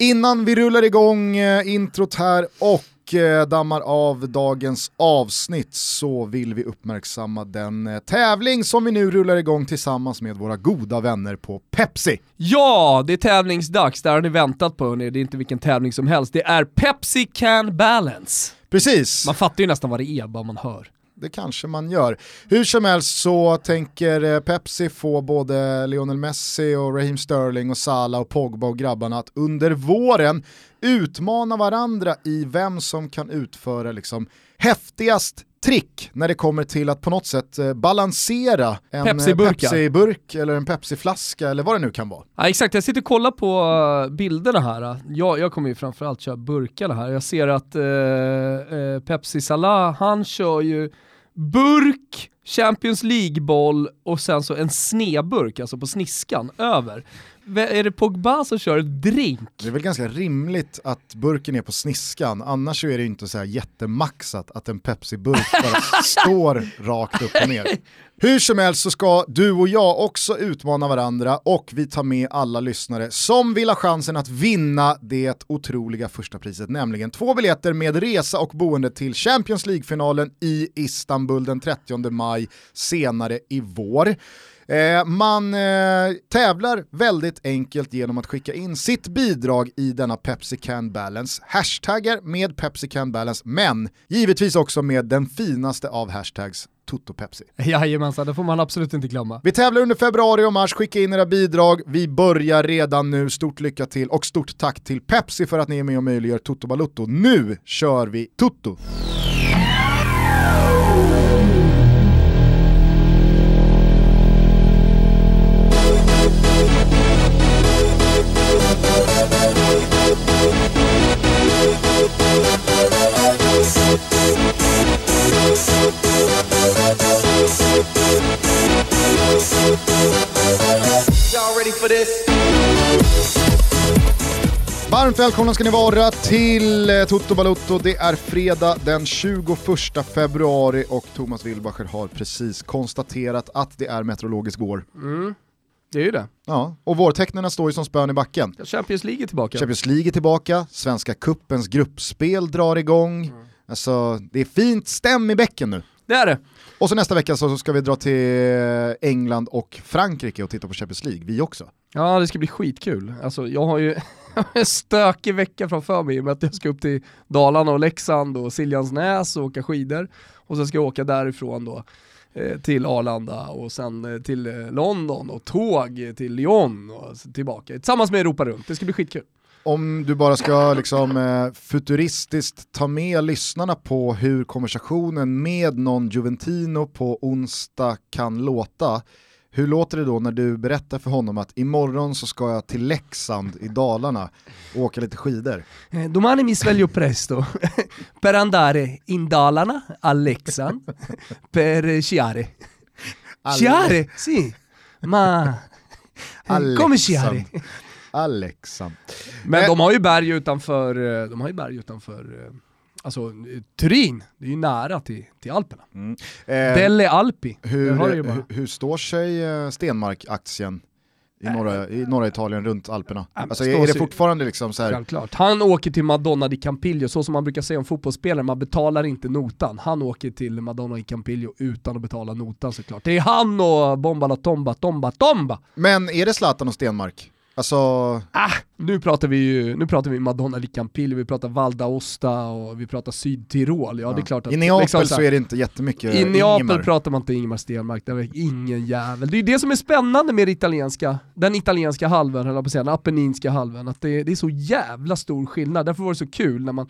Innan vi rullar igång eh, introt här och eh, dammar av dagens avsnitt så vill vi uppmärksamma den eh, tävling som vi nu rullar igång tillsammans med våra goda vänner på Pepsi. Ja, det är tävlingsdags, där har ni väntat på hörni. Det är inte vilken tävling som helst, det är Pepsi Can Balance. Precis. Man fattar ju nästan vad det är bara man hör det kanske man gör. Hur som helst så tänker eh, Pepsi få både Lionel Messi och Raheem Sterling och Salah och Pogba och grabbarna att under våren utmana varandra i vem som kan utföra liksom häftigast trick när det kommer till att på något sätt eh, balansera en eh, Pepsi-burk eller en Pepsi-flaska eller vad det nu kan vara. Ja, exakt, jag sitter och kollar på bilderna här. Jag, jag kommer ju framförallt köra burkarna här. Jag ser att eh, eh, Pepsi Salah, han kör ju burk, Champions League-boll och sen så en sneburk, alltså på sniskan, över. Är det Pogba som kör drink? Det är väl ganska rimligt att burken är på sniskan, annars är det inte så här jättemaxat att en Pepsi-burk bara står rakt upp och ner. Hur som helst så ska du och jag också utmana varandra och vi tar med alla lyssnare som vill ha chansen att vinna det otroliga första priset, nämligen två biljetter med resa och boende till Champions League-finalen i Istanbul den 30 maj senare i vår. Eh, man eh, tävlar väldigt enkelt genom att skicka in sitt bidrag i denna Pepsi Can Balance. Hashtaggar med Pepsi Can Balance, men givetvis också med den finaste av hashtags, Toto Pepsi. Jajamensan, det får man absolut inte glömma. Vi tävlar under februari och mars, skicka in era bidrag. Vi börjar redan nu, stort lycka till och stort tack till Pepsi för att ni är med och möjliggör Toto Balutto. Nu kör vi Toto! Varmt välkomna ska ni vara till eh, Toto Balutto. Det är fredag den 21 februari och Thomas Wilbacher har precis konstaterat att det är meteorologisk vår. Mm. Det är ju det. Ja, och vårtecknen står ju som spön i backen. Champions League är tillbaka. Champions League är tillbaka, Svenska Kuppens gruppspel drar igång. Mm. Alltså, det är fint stäm i bäcken nu. Det är det. Och så nästa vecka så ska vi dra till England och Frankrike och titta på Champions League, vi också. Ja, det ska bli skitkul. Alltså, jag har ju en stökig vecka framför mig med att jag ska upp till Dalarna och Leksand och Siljansnäs och åka skidor. Och sen ska jag åka därifrån då eh, till Arlanda och sen eh, till eh, London och tåg till Lyon och tillbaka tillsammans med Europa runt. Det ska bli skitkul om du bara ska liksom, futuristiskt ta med lyssnarna på hur konversationen med någon Juventino på onsdag kan låta, hur låter det då när du berättar för honom att imorgon så ska jag till Leksand i Dalarna och åka lite skidor? Eh, domani mi sveglio presto per andare in Dalarna a Leksand per sciare. Sciare, sì, ma come sciare? Alexan. Men de har ju berg utanför, eh, de har ju berg utanför eh, Alltså Turin, det är ju nära till, till Alperna. Mm. Eh, Delle Alpi. Hur, hur, hur, står sig eh, Stenmark-aktien i norra, i norra Italien runt Alperna? Äh, alltså är, är det fortfarande liksom så här... Självklart. Han åker till Madonna di Campiglio, så som man brukar säga om fotbollsspelare, man betalar inte notan. Han åker till Madonna di Campiglio utan att betala notan såklart. Det är han och Bomba la Tomba, Tomba, Tomba! Men är det Zlatan och Stenmark? Alltså... Ah, nu pratar vi ju nu pratar vi Madonna di Campillo, vi pratar Val d'Aosta och vi pratar Sydtirol. Ja, ja. Det är klart att, I Neapel liksom, så, är det inte jättemycket I Neapel Ingemar. pratar man inte Ingemar Stenmark, det är ingen jävel. Det är ju det som är spännande med italienska, den italienska halvön, höll på att säga, den apenninska halvön, att det, det, är så jävla stor skillnad. Därför var det så kul när man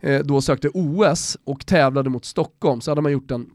eh, då sökte OS och tävlade mot Stockholm, så hade man gjort en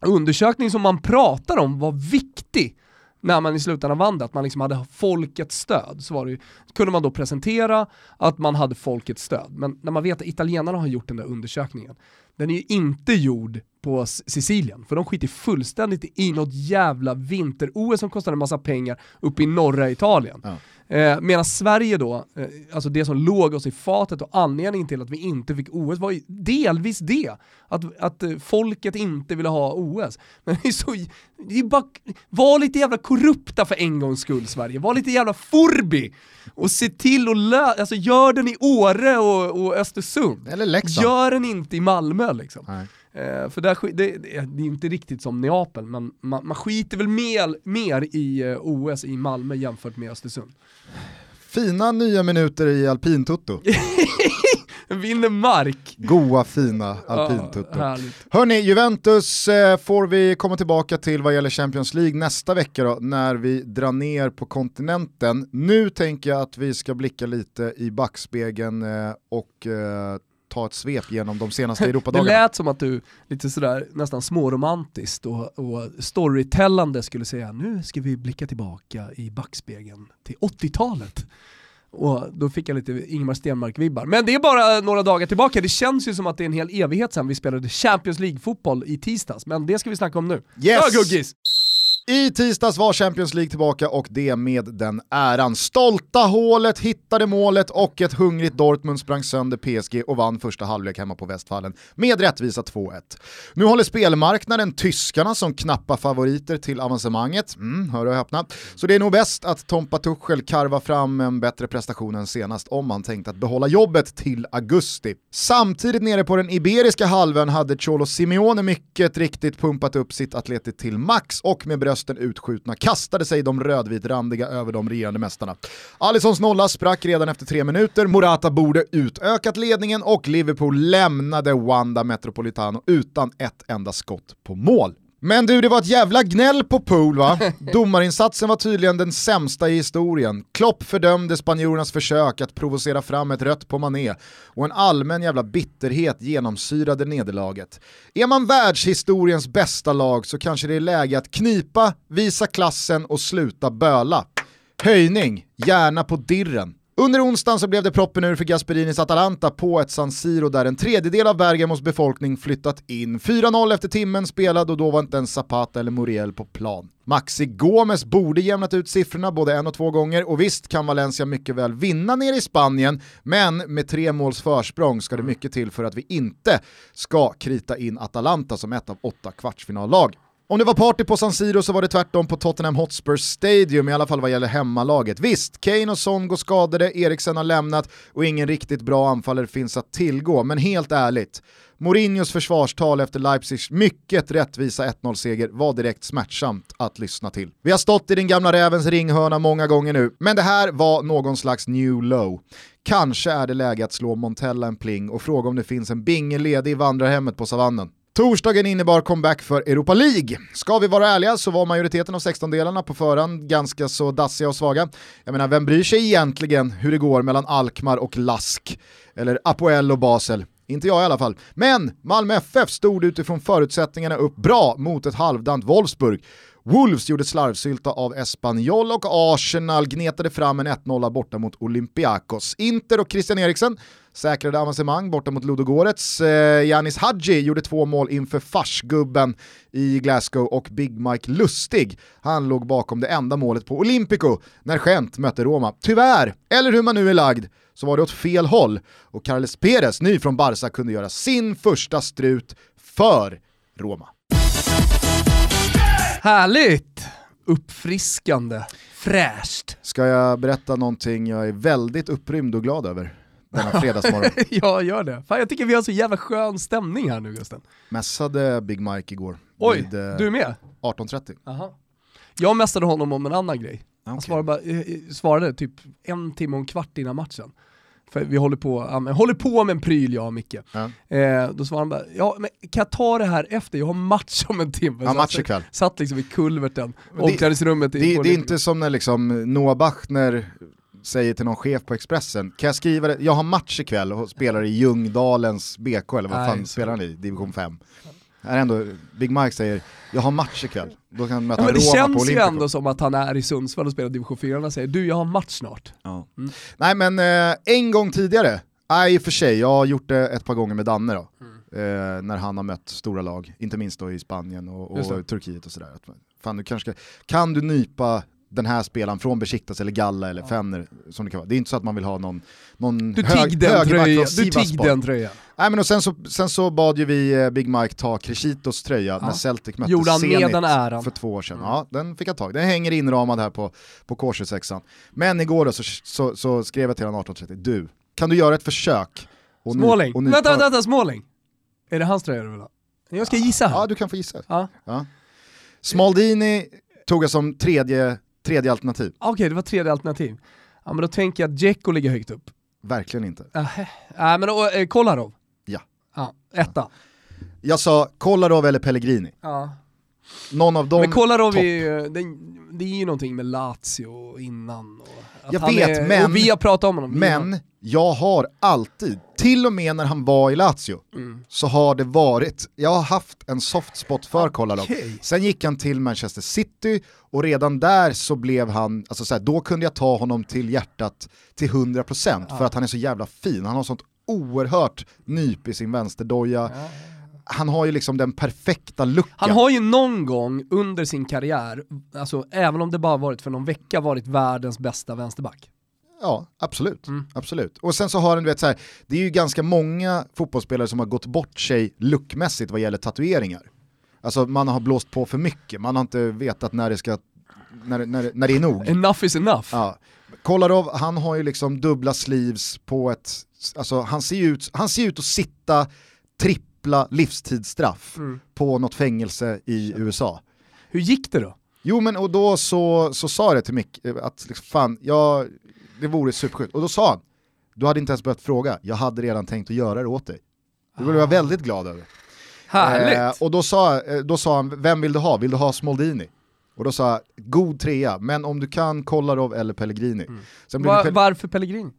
undersökning som man pratar om var viktig när man i slutändan vann det, att man liksom hade folkets stöd, så var det ju, kunde man då presentera att man hade folkets stöd. Men när man vet att italienarna har gjort den där undersökningen, den är ju inte gjord på Sicilien, för de skiter fullständigt i något jävla vinter-OS som kostar en massa pengar uppe i norra Italien. Ja. Eh, Medan Sverige då, eh, alltså det som låg oss i fatet och anledningen till att vi inte fick OS var ju delvis det. Att, att eh, folket inte ville ha OS. Men det är så, det är bara, var lite jävla korrupta för en gångs skull Sverige, var lite jävla Forbi! Och se till att lösa, alltså gör den i Åre och, och Östersund. Eller Leksand. Gör den inte i Malmö liksom. Nej. Eh, för där, det, det, är inte riktigt som Neapel, men man, man skiter väl mer, mer i eh, OS i Malmö jämfört med Östersund. Fina nya minuter i alpintutto. Vinner mark. Goa fina alpintutto. Ja, Hörni, Juventus eh, får vi komma tillbaka till vad gäller Champions League nästa vecka då, när vi drar ner på kontinenten. Nu tänker jag att vi ska blicka lite i backspegeln eh, och eh, ta ett svep genom de senaste Europadagarna. Det lät som att du lite sådär nästan småromantiskt och, och storytellande skulle säga nu ska vi blicka tillbaka i backspegeln till 80-talet. Och då fick jag lite Ingmar Stenmark-vibbar. Men det är bara några dagar tillbaka, det känns ju som att det är en hel evighet sedan vi spelade Champions League-fotboll i tisdags, men det ska vi snacka om nu. Yes! Ja, Guggis! I tisdags var Champions League tillbaka och det med den äran. Stolta hålet hittade målet och ett hungrigt Dortmund sprang sönder PSG och vann första halvlek hemma på Västfallen med rättvisa 2-1. Nu håller spelmarknaden tyskarna som knappa favoriter till avancemanget. Mm, hör och öppna. Så det är nog bäst att Tompa Tuchel karvar fram en bättre prestation än senast om han tänkt att behålla jobbet till augusti. Samtidigt nere på den iberiska halvön hade Cholo Simeone mycket riktigt pumpat upp sitt atletet till max och med brösten utskjutna kastade sig de rödvitrandiga över de regerande mästarna. Alissons nolla sprack redan efter tre minuter, Morata borde utökat ledningen och Liverpool lämnade Wanda Metropolitano utan ett enda skott på mål. Men du, det var ett jävla gnäll på Pool va? Domarinsatsen var tydligen den sämsta i historien. Klopp fördömde spanjorernas försök att provocera fram ett rött på Mané och en allmän jävla bitterhet genomsyrade nederlaget. Är man världshistoriens bästa lag så kanske det är läge att knipa, visa klassen och sluta böla. Höjning, gärna på dirren. Under onsdagen så blev det proppen ur för Gasperinis Atalanta på ett San Siro där en tredjedel av Bergamos befolkning flyttat in. 4-0 efter timmen spelad och då var inte ens Zapata eller Muriel på plan. Maxi Gomes borde jämnat ut siffrorna både en och två gånger och visst kan Valencia mycket väl vinna ner i Spanien, men med tre måls försprång ska det mycket till för att vi inte ska krita in Atalanta som ett av åtta kvartsfinallag. Om det var party på San Siro så var det tvärtom på Tottenham Hotspur Stadium, i alla fall vad gäller hemmalaget. Visst, Kane och Son går skadade, Eriksen har lämnat och ingen riktigt bra anfallare finns att tillgå, men helt ärligt, Mourinhos försvarstal efter Leipzigs mycket rättvisa 1-0-seger var direkt smärtsamt att lyssna till. Vi har stått i den gamla rävens ringhörna många gånger nu, men det här var någon slags new low. Kanske är det läge att slå Montella en pling och fråga om det finns en binge ledig i vandrarhemmet på savannen. Torsdagen innebar comeback för Europa League. Ska vi vara ärliga så var majoriteten av 16-delarna på förhand ganska så dassiga och svaga. Jag menar, vem bryr sig egentligen hur det går mellan Alkmaar och Lask? Eller Apoel och Basel? Inte jag i alla fall. Men Malmö FF stod utifrån förutsättningarna upp bra mot ett halvdant Wolfsburg. Wolves gjorde slarvsylta av Espanyol och Arsenal gnetade fram en 1-0 borta mot Olympiakos. Inter och Christian Eriksen säkrade avancemang borta mot Ludogorets. Eh, Janis Hadji gjorde två mål inför farsgubben i Glasgow och Big Mike Lustig, han låg bakom det enda målet på Olympico när Gent mötte Roma. Tyvärr, eller hur man nu är lagd, så var det åt fel håll och Carles Perez, ny från Barca, kunde göra sin första strut för Roma. Härligt! Uppfriskande, fräscht. Ska jag berätta någonting jag är väldigt upprymd och glad över? denna fredagsmorgon. ja, gör det. Fan, jag tycker vi har så jävla skön stämning här nu Gusten. Mässade Big Mike igår. Oj, vid, eh, du är med? 18.30. Aha. Jag mässade honom om en annan grej. Han svarade, bara, eh, eh, svarade typ en timme och en kvart innan matchen. För vi håller på, ja, håller på med en pryl jag och Micke. Ja. Eh, då svarade han bara, ja men kan jag ta det här efter? Jag har match om en timme. Ja, match ikväll. Satt liksom i kulverten, omklädningsrummet. Det, det, det är inte som när liksom Noah Bachner säger till någon chef på Expressen, kan jag skriva det, jag har match ikväll och spelar i Ljungdalens BK eller vad Nej, fan spelar han i, division 5. Här ändå, Big Mike säger, jag har match ikväll, då kan han möta ja, men Det Roma känns ju ändå som att han är i Sundsvall och spelar division 4 och säger, du jag har match snart. Ja. Mm. Nej men eh, en gång tidigare, nej i och för sig, jag har gjort det ett par gånger med Danne då. Mm. eh, när han har mött stora lag, inte minst då i Spanien och, det. och Turkiet och sådär. Fan, du kanske ska, kan du nypa den här spelaren från Besiktas eller Galla eller Fenner som det kan vara. Det är inte så att man vill ha någon, någon Du hög, den från Du Sivasspor. den tröjan. Nej, men och sen, så, sen så bad ju vi eh, Big Mike ta Crescitos tröja när Celtic mötte Gjorde han med Zenit den äran. för två år sedan. Ja, den fick jag tag. Den hänger inramad här på, på K26. Men igår då så, så, så skrev jag till honom 18.30, du, kan du göra ett försök? Och Småling. nypa- Vänta, vänta, vänta, Småling. Är det hans tröja du vill ha? Jag ska gissa här. Ja, du kan få gissa. Ja. Ja. Smaldini tog jag som tredje, tredje alternativ. Okej, det var tredje alternativ. Ja men då tänker jag att Dzeko ligger högt upp. Verkligen inte. Nej men då, eh, Kolarov. Ja. Ja, etta. Jag sa Kolarov eller Pellegrini. Ja. Någon av dem, Men topp. är ju, det, det är ju någonting med Lazio innan. Och Jag vet, är, men- Och vi har pratat om honom. Men jag har alltid, till och med när han var i Lazio, Mm. så har det varit, jag har haft en soft spot för Kolarov. Okej. Sen gick han till Manchester City och redan där så blev han, alltså så här, då kunde jag ta honom till hjärtat till 100% för att han är så jävla fin. Han har sånt oerhört nyp i sin vänsterdoja. Han har ju liksom den perfekta looken. Han har ju någon gång under sin karriär, alltså även om det bara varit för någon vecka, varit världens bästa vänsterback. Ja, absolut. Mm. absolut. Och sen så har han, du vet så här, det är ju ganska många fotbollsspelare som har gått bort sig lookmässigt vad gäller tatueringar. Alltså man har blåst på för mycket, man har inte vetat när det ska, när, när, när det är nog. Enough is enough. Ja. Kolarov, han har ju liksom dubbla sleeves på ett, alltså han ser ju ut, han ser ut att sitta trippla livstidsstraff Mm. på något fängelse i USA. Hur gick det då? Jo men och då så, så sa det till Mick, eh, att liksom, fan, jag, det vore supersjukt. Och då sa han, du hade inte ens behövt fråga, jag hade redan tänkt att göra det åt dig. Det blev jag väldigt glad över. Härligt. Eh, och då sa, eh, då sa han, vem vill du ha? Vill du ha Smoldini? Och då sa jag, god trea, men om du kan Kolarov eller Pellegrini. Sen blev Va, det Pel- varför Pellegrini?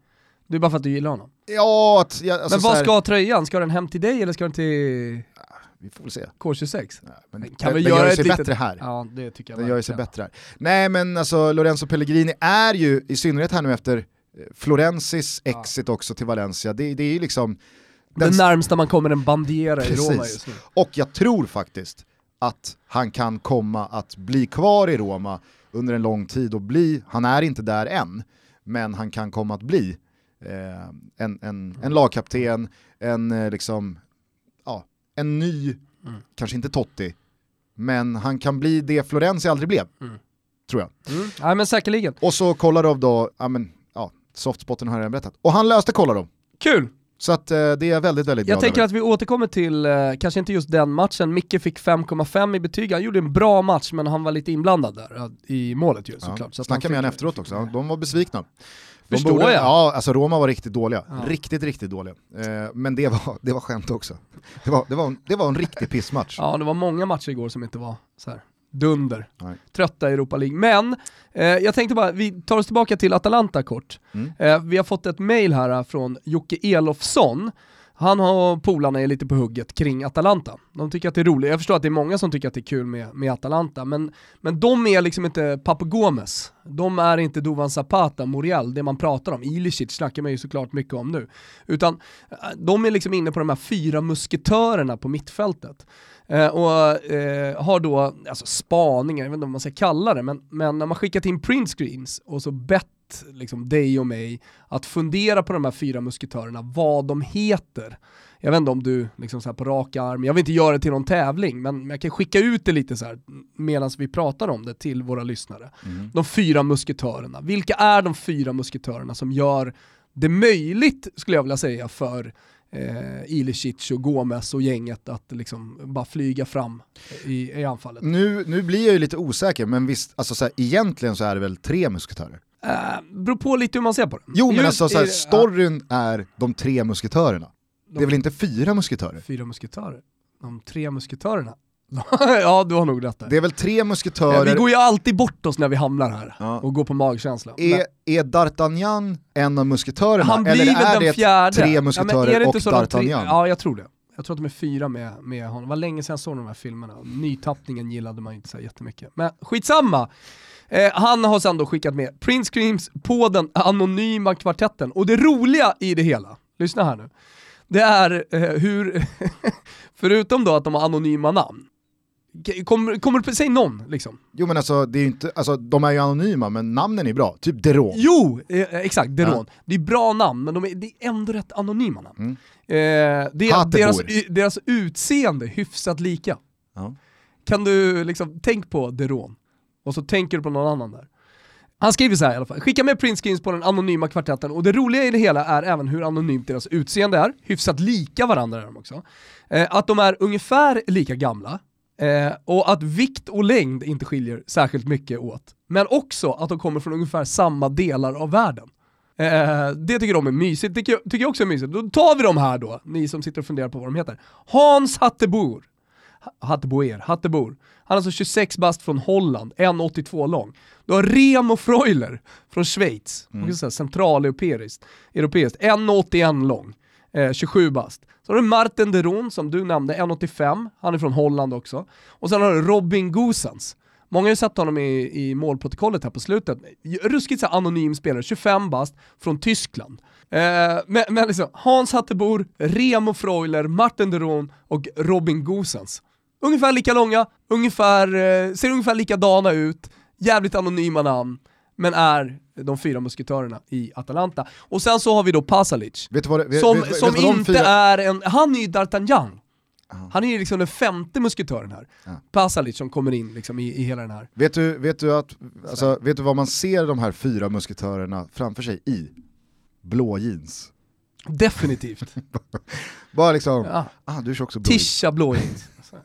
Det är bara för att du gillar honom. Ja, att, jag, alltså men vad här- ska tröjan? Ska den hem till dig eller ska den till Vi får väl se. K26? Nej, Men Kan den, vi den göra gör sig litet- bättre här. Ja, det tycker jag Den gör sig bättre här. Nej men alltså Lorenzo Pellegrini är ju, i synnerhet här nu efter eh, Florensis exit också till Valencia, det, det är ju liksom... Det den- närmsta man kommer en bandiera i Roma just nu. Och jag tror faktiskt att han kan komma att bli kvar i Roma under en lång tid och bli, han är inte där än, men han kan komma att bli en, en, en lagkapten, en eh, liksom, ja, en ny, Mm. kanske inte Totti, men han kan bli det Florenzi aldrig blev, Mm. tror jag. Mm. Nej men säkerligen. Och så Kolarov då, ja men, ja, softspotten har jag redan berättat. Och han löste Kolarov. Kul! Så att eh, det är jag väldigt, väldigt Jag glad tänker över. att vi återkommer till, eh, kanske inte just den matchen, Micke fick 5,5 i betyg, han gjorde en bra match men han var lite inblandad där ja, i målet ju såklart. Ja, Så att snacka han med honom efteråt också, de var besvikna. De Förstår jag. Ja, alltså Roma var riktigt dåliga. Ja. Riktigt, riktigt dåliga. Eh, men det var, det var skämt också. Det var, det, var en, det var en riktig pissmatch. Ja, det var många matcher igår som inte var så här dunder. Nej. Trötta i Europa League. Men, eh, jag tänkte bara, vi tar oss tillbaka till Atalanta kort. Mm. Eh, vi har fått ett mail här eh, från Jocke Elofsson. Han och polarna är lite på hugget kring Atalanta. De tycker att det är roligt, jag förstår att det är många som tycker att det är kul med, med Atalanta, men, men de är liksom inte Papagomes. De är inte Dovan Zapata, Morial, det man pratar om. Ilicic snackar man ju såklart mycket om nu. Utan eh, de är liksom inne på de här fyra musketörerna på mittfältet. Eh, och eh, har då, alltså spaningar, jag vet inte vad man ska kalla det, men, men när man skickat in printscreens och så bett liksom dig och mig att fundera på de här fyra musketörerna, vad de heter. Jag vet inte om du liksom så på rak arm, jag vill inte göra det till någon tävling, men jag kan skicka ut det lite så här medan vi pratar om det till våra lyssnare. Mm. De fyra musketörerna. Vilka är de fyra musketörerna som gör det möjligt, skulle jag vilja säga, för eh, Ilicic och Gomes och gänget att liksom bara flyga fram i, i anfallet? Nu, nu blir jag ju lite osäker, men visst, alltså så här, egentligen så är det väl tre musketörer? Eh, beror på lite hur man ser på det. Jo men Just alltså så här, i- storyn är de tre musketörerna. De- Det är väl inte fyra musketörer? Fyra musketörer. De tre musketörerna. ja, du har nog rätt där. Det är väl tre musketörer, Vi går ju alltid bort oss när vi hamnar här Ja. och går på magkänsla. är, är D'Artagnan en av musketörerna? Han blir Eller är den det fjärde. tre Ja, men musketörer är inte och tre- D'Artagnan? Ja, jag tror det. Jag tror att de är fyra med, med honom. Det var länge sedan jag såg de här filmerna. Nytappningen gillade man ju inte så jättemycket. Men skitsamma! Eh, han har sen då skickat med Prince Creams på den anonyma kvartetten. Och det roliga i det hela, lyssna här nu. det är eh, hur, förutom då att de har anonyma namn, Kommer, kommer säg någon liksom. Jo men alltså, det är inte, alltså, de är ju anonyma men namnen är bra, typ Deron. Jo, eh, exakt, Deron. Ja. Det är bra namn men de är, det är ändå rätt anonyma namn. Mm. Eh, det är deras, deras utseende hyfsat lika. Ja. Kan du liksom, tänk på Deron, och så tänker du på någon annan där. Han skriver så här i alla fall, skicka med printscreens på den anonyma kvartetten och det roliga i det hela är även hur anonymt deras utseende är, hyfsat lika varandra är de också. Eh, att de är ungefär lika gamla, Eh, och att vikt och längd inte skiljer särskilt mycket åt. Men också att de kommer från ungefär samma delar av världen. Eh, det tycker de är mysigt, tycker jag, tycker jag också är mysigt. Då tar vi de här då, ni som sitter och funderar på vad de heter. Hans Hattebor. Hatteboer, Hattebor. Han är alltså 26 bast från Holland, 1,82 lång. Du har Remo Freuler från Schweiz, mm. centraleuropeiskt, 1,81 lång, eh, 27 bast. Så har du Martin Deron som du nämnde, 1,85, han är från Holland också. Och sen har du Robin Gosens. Många har ju sett honom i, i målprotokollet här på slutet. Ruskigt så anonym spelare, 25 bast, från Tyskland. Eh, men, men liksom, Hans Hattebor, Remo Freuler, Martin Deron och Robin Gosens. Ungefär lika långa, ungefär, eh, ser ungefär likadana ut, jävligt anonyma namn men är de fyra musketörerna i Atalanta. Och sen så har vi då Pasalic, vet vad det, vet, som, vet, som inte fyra... är en, han är ju D'Artagnan. Han är ju liksom den femte musketören här. Ja. Pasalic som kommer in liksom i, i hela den här. Vet du, vet, du att, alltså, vet du vad man ser de här fyra musketörerna framför sig i? Blå jeans. Definitivt. Bara liksom, ja. ah, du kör också blå Tisha blå jeans.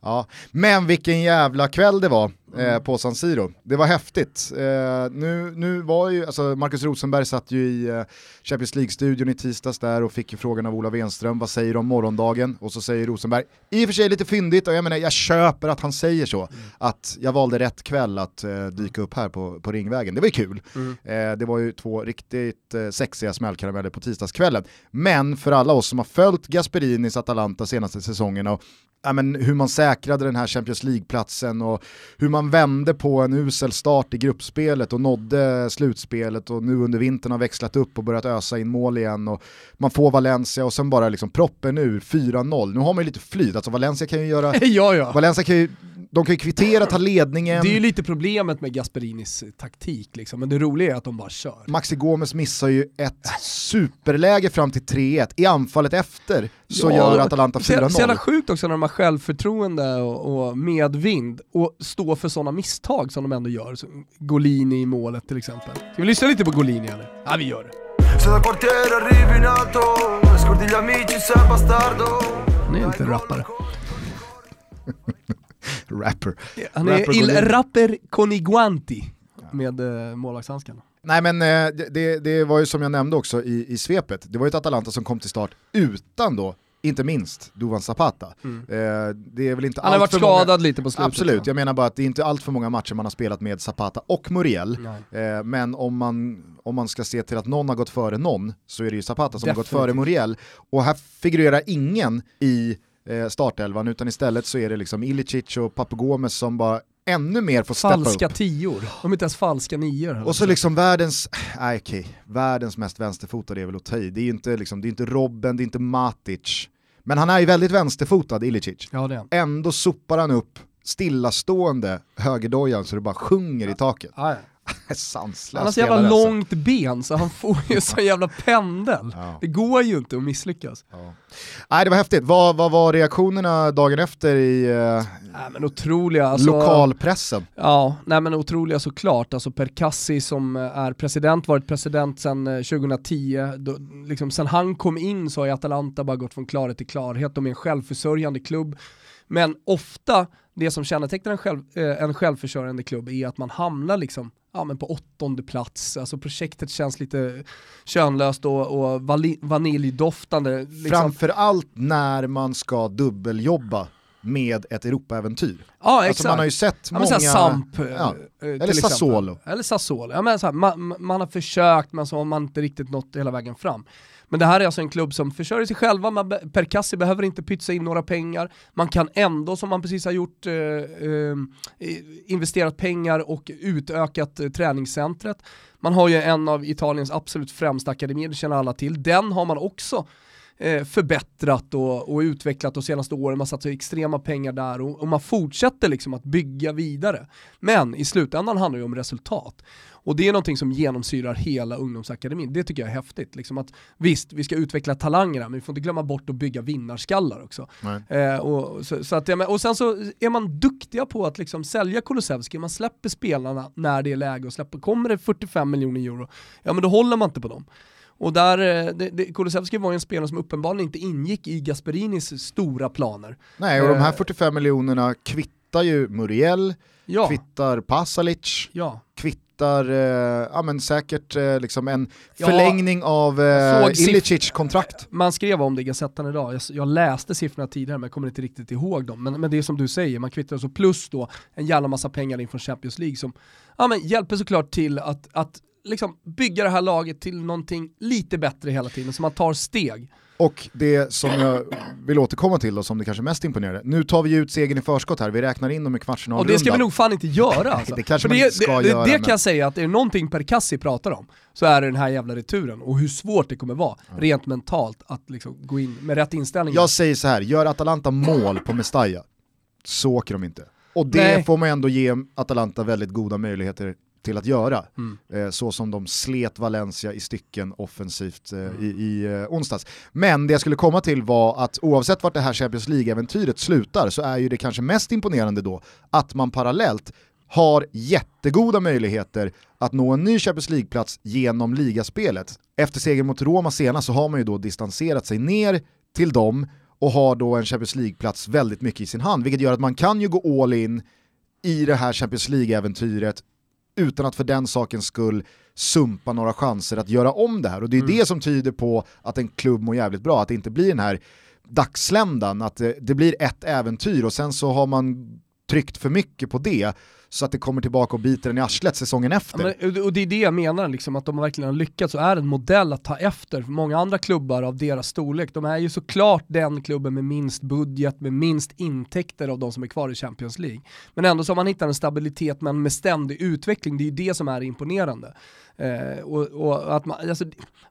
ja. Men vilken jävla kväll det var eh, mm. på San Siro. Det var häftigt. Eh, nu, nu var ju, alltså Marcus Rosenberg satt ju i eh, Champions League-studion i tisdags där och fick ju frågan av Ola Wenström, vad säger du om morgondagen? Och så säger Rosenberg, i och för sig lite fyndigt och jag menar jag köper att han säger så, mm. att jag valde rätt kväll att eh, dyka upp här på, på Ringvägen. Det var ju kul. Mm. Eh, det var ju två riktigt eh, sexiga smällkarameller på tisdagskvällen. Men för alla oss som har följt Gasperinis Atalanta senaste säsongerna och ja, men hur man säkrade den här Champions League-platsen och hur man vände på en usel start i gruppspelet och nådde slutspelet och nu under vintern har växlat upp och börjat ösa in mål igen och man får Valencia och sen bara liksom proppen ur 4-0. Nu har man ju lite flyt, alltså Valencia kan ju göra... ja, ja. Valencia kan ju de kan ju kvittera, ta ledningen. Det är ju lite problemet med Gasperinis taktik, liksom. men det roliga är att de bara kör. Maxi Gomes missar ju ett superläge fram till 3-1, i anfallet efter så ja, gör Atalanta 4-0. Så jävla sjukt också när de har självförtroende och, och medvind och står för sådana misstag som de ändå gör. Så Golini i målet till exempel. Ska vi lyssna lite på Golini eller? Ja vi gör det. Han är inte rappare. rapper. Han är rapper Il Rapper Coniguanti med eh, målvaktshandskarna. Nej men eh, det, det var ju som jag nämnde också i, i svepet, det var ju ett Atalanta som kom till start utan då inte minst Duvan Zapata. Mm. Eh, det är väl inte Han har varit skadad många... lite på slutet. Absolut, jag menar bara att det är inte allt för många matcher man har spelat med Zapata och Muriel. Eh, men om man, om man ska se till att någon har gått före någon så är det ju Zapata som Definitivt. har gått före Muriel. Och här figurerar ingen i eh, startelvan utan istället så är det liksom Ilicic och Papagomes som bara ännu mer får steppa falska upp. tior, de är inte ens falska nior. Och så liksom världens, nej okej, världens mest vänsterfotade är väl att ta i. Det är inte, liksom, det är inte Robben, det är inte Matic. Men han är ju väldigt vänsterfotad, Ilicic. Ja, det är. Ändå sopar han upp stillastående högerdojan så det bara sjunger ja. i taket. Ja, ja. Sanslös Han har så jävla långt ben så han får ju så jävla pendel. Ja. Det går ju inte att misslyckas. Ja. Nej det var häftigt, vad, vad var reaktionerna dagen efter i eh, nej, men otroliga, alltså, lokalpressen? Ja, nej men otroliga såklart. Alltså Perkassi som är president, varit president sedan 2010, eh, då, liksom, sen han kom in så har Atalanta bara gått från klarhet till klarhet, de är en självförsörjande klubb. Men ofta, det som kännetecknar en, själv, eh, en självförsörjande klubb är att man hamnar liksom ja, men på åttonde plats. Alltså projektet känns lite könlöst och, och vaniljdoftande. Liksom. Framförallt när man ska dubbeljobba med ett Europaäventyr. Ja exakt. Alltså man har ju sett ja, många... Samp, ja. Eh, Eller Sassuolo. Eller Sassuolo. Ja, men så här, man, man, har försökt men så har man inte riktigt nått hela vägen fram. Men det här är alltså en klubb som försörjer sig själva, man, Perkassi behöver inte pytsa in några pengar, man kan ändå, som man precis har gjort, eh, eh, investerat pengar och utökat eh, träningscentret. Man har ju en av Italiens absolut främsta akademier, det känner alla till. Den har man också eh, förbättrat och, och, utvecklat de senaste åren, man satsar extrema pengar där och, och, man fortsätter liksom att bygga vidare. Men i slutändan handlar det om resultat. Och det är någonting som genomsyrar hela ungdomsakademin. Det tycker jag är häftigt. Liksom att, visst, vi ska utveckla talangerna, men vi får inte glömma bort att bygga vinnarskallar också. Eh, och, så, så att, och sen så är man duktiga på att liksom sälja Kulusevski, man släpper spelarna när det är läge och släpper, kommer det 45 miljoner euro, ja men då håller man inte på dem. Och där, eh, det, det, Kulusevski var ju en spelare som uppenbarligen inte ingick i Gasperinis stora planer. Nej, och de här 45 eh, miljonerna kvittar ju Muriel, ja. kvittar Pasalic, ja. kvittar eh, ja, men säkert eh, liksom en förlängning ja, av eh, Ilicic kontrakt. Man skrev om det i Gazettan idag, jag, jag, läste siffrorna tidigare men jag kommer inte riktigt ihåg dem. Men, men det är som du säger, man kvittar så plus då en jävla massa pengar inför Champions League som ja, men hjälper såklart till att, att liksom bygga det här laget till någonting lite bättre hela tiden, så man tar steg. Och det som jag vill återkomma till då, som det kanske mest imponerade, nu tar vi ut segern i förskott här, vi räknar in dem i kvartsfinalrundan. Och det ska vi nog fan inte göra alltså. det kanske För man det, ska det, göra. Det, det kan jag säga, att är det någonting Per Kassi pratar om, så är det den här jävla returen och hur svårt det kommer vara, ja. rent mentalt, att liksom gå in med rätt inställning. Jag säger så här, gör Atalanta mål på Mestalla, så åker de inte. Och det Nej. får man ändå ge Atalanta väldigt goda möjligheter till att göra. Mm. Eh, så som de slet Valencia i stycken offensivt eh, mm. i, i eh, onsdags. Men det jag skulle komma till var att oavsett vart det här Champions League-äventyret slutar så är ju det kanske mest imponerande då att man parallellt har jättegoda möjligheter att nå en ny Champions League-plats genom ligaspelet. Efter segern mot Roma senast så har man ju då distanserat sig ner till dem och har då en Champions League-plats väldigt mycket i sin hand, vilket gör att man kan ju gå all in i det här Champions League-äventyret utan att för den sakens skull sumpa några chanser att göra om det här. Och det är mm. det som tyder på att en klubb mår jävligt bra, att det inte blir den här dagsländan, att det, det blir ett äventyr och sen så har man tryckt för mycket på det så att det kommer tillbaka och biter den i arslet säsongen efter. Ja, men, och det är det jag menar, liksom, att de verkligen har lyckats och är en modell att ta efter för många andra klubbar av deras storlek. De är ju såklart den klubben med minst budget, med minst intäkter av de som är kvar i Champions League. Men ändå så har man hittat en stabilitet men med ständig utveckling, det är ju det som är imponerande. Eh, och, och, att man, alltså,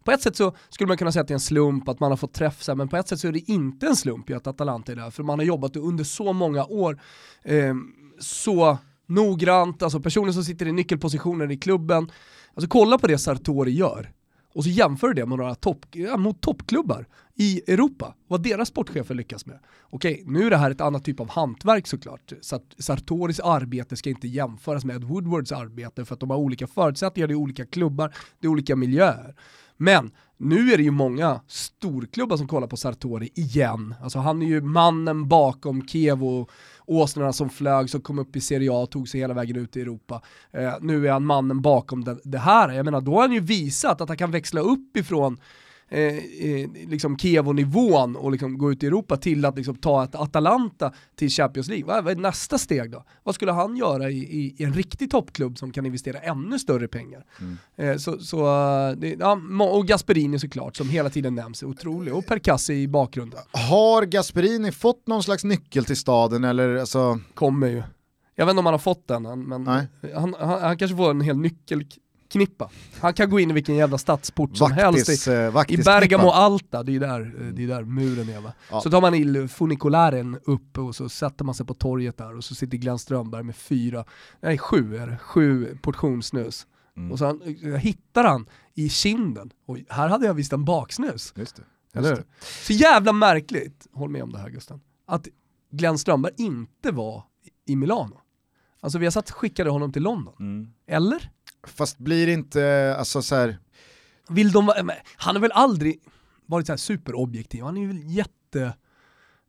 på ett sätt så skulle man kunna säga att det är en slump att man har fått träff men på ett sätt så är det inte en slump att Atalanta är där, för man har jobbat under så många år eh, så noggrant, alltså personer som sitter i nyckelpositioner i klubben. Alltså kolla på det Sartori gör och så jämför det med några topp, ja, mot toppklubbar i Europa, vad deras sportchefer lyckas med. Okej, nu är det här ett annat typ av hantverk såklart. Så Sartoris arbete ska inte jämföras med Ed Woodwards arbete för att de har olika förutsättningar, det är olika klubbar, det är olika miljöer. Men nu är det ju många storklubbar som kollar på Sartori igen. Alltså han är ju mannen bakom Kevo åsnorna som flög, som kom upp i Serie A och tog sig hela vägen ut i Europa. Eh, nu är han mannen bakom det, det, här. Jag menar, då har han ju visat att han kan växla upp ifrån eh, eh, liksom Kevo-nivån och liksom gå ut i Europa till att liksom ta ett Atalanta till Champions League. Vad är nästa steg då? Vad skulle han göra i, i, i en riktig toppklubb som kan investera ännu större pengar? Mm. Eh, så, så, det, ja, och Gasperini såklart, som hela tiden nämns, otrolig. Och Percassi i bakgrunden. Har Gasperini fått någon slags nyckel till staden eller? Alltså... Kommer ju. Jag vet inte om han har fått den, men han, han, han, kanske får en hel nyckel knippa. Han kan gå in i vilken jävla stadsport som vaktis, helst. I, eh, I Bergamo och Alta, det är där, eh, det är där muren är va. Ja. Så tar man il funikularen upp och så sätter man sig på torget där och så sitter Glenn Strömberg med fyra, nej sju är det, sju portionssnus. Mm. Och så han, eh, hittar han i kinden, och här hade jag visst en baksnus. Just det. Just det. Så jävla märkligt, håll med om det här Gusten, att Glenn Strömberg inte var i Milano. Alltså vi har satt skickade honom till London. Mm. Eller? Fast blir inte, alltså så här... Vill de, han har väl aldrig varit så här superobjektiv, han är ju jätte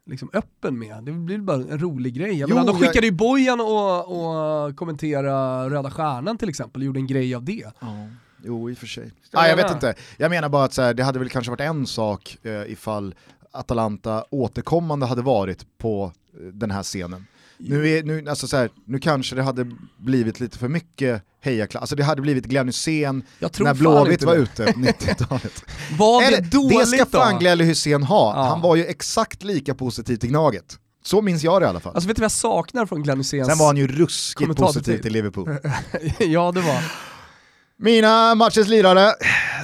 liksom öppen med. Det blir bara en rolig grej. Jag jo, menar, de skickade ju Bojan och, och kommentera Röda Stjärnan till exempel, gjorde en grej av det. Ja. Jo, i och för sig. Ah, jag vet inte. Jag menar bara att så här, det hade väl kanske varit en sak eh, ifall Atalanta återkommande hade varit på eh, den här scenen. Nu, är, nu, alltså så här, nu kanske det hade blivit lite för mycket hejaklass, alltså det hade blivit Glenn Hysén när Blåvitt var ute på 90-talet. var det Eller, dåligt Det ska fan Glenn Hysén ha, ja. han var ju exakt lika positiv till Gnaget. Så minns jag det i alla fall. Alltså vet du vad jag saknar från Glenn Hyséns Sen var han ju ruskigt positiv till Liverpool. ja det var Mina matchens lirare,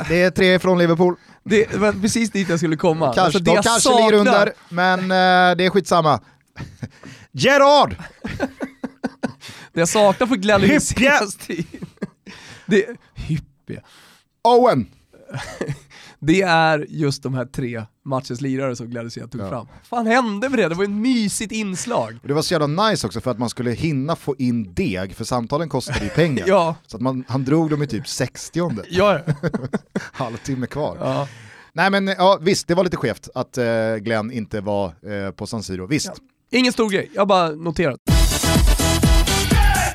det är tre från Liverpool. Det var precis dit jag skulle komma. Kanske, alltså, de kanske saknar- ligger under, men eh, det är skitsamma. Gerard! Det jag saknar för Glenn Hyppje! senaste. Det, hyppje. Owen! Det är just de här tre matchens lirare som Glenn tog Ja. fram. fan hände med det? Det var ett mysigt inslag. Och det var så jävla nice också för att man skulle hinna få in deg, för samtalen kostade ju pengar. Ja, Så att man, han drog dem i typ 60 ja, halvtimme kvar. ja. Nej men ja, visst, det var lite skevt att eh, Glenn inte var eh, på San Siro, visst. Ingen stor grej, jag bara noterat.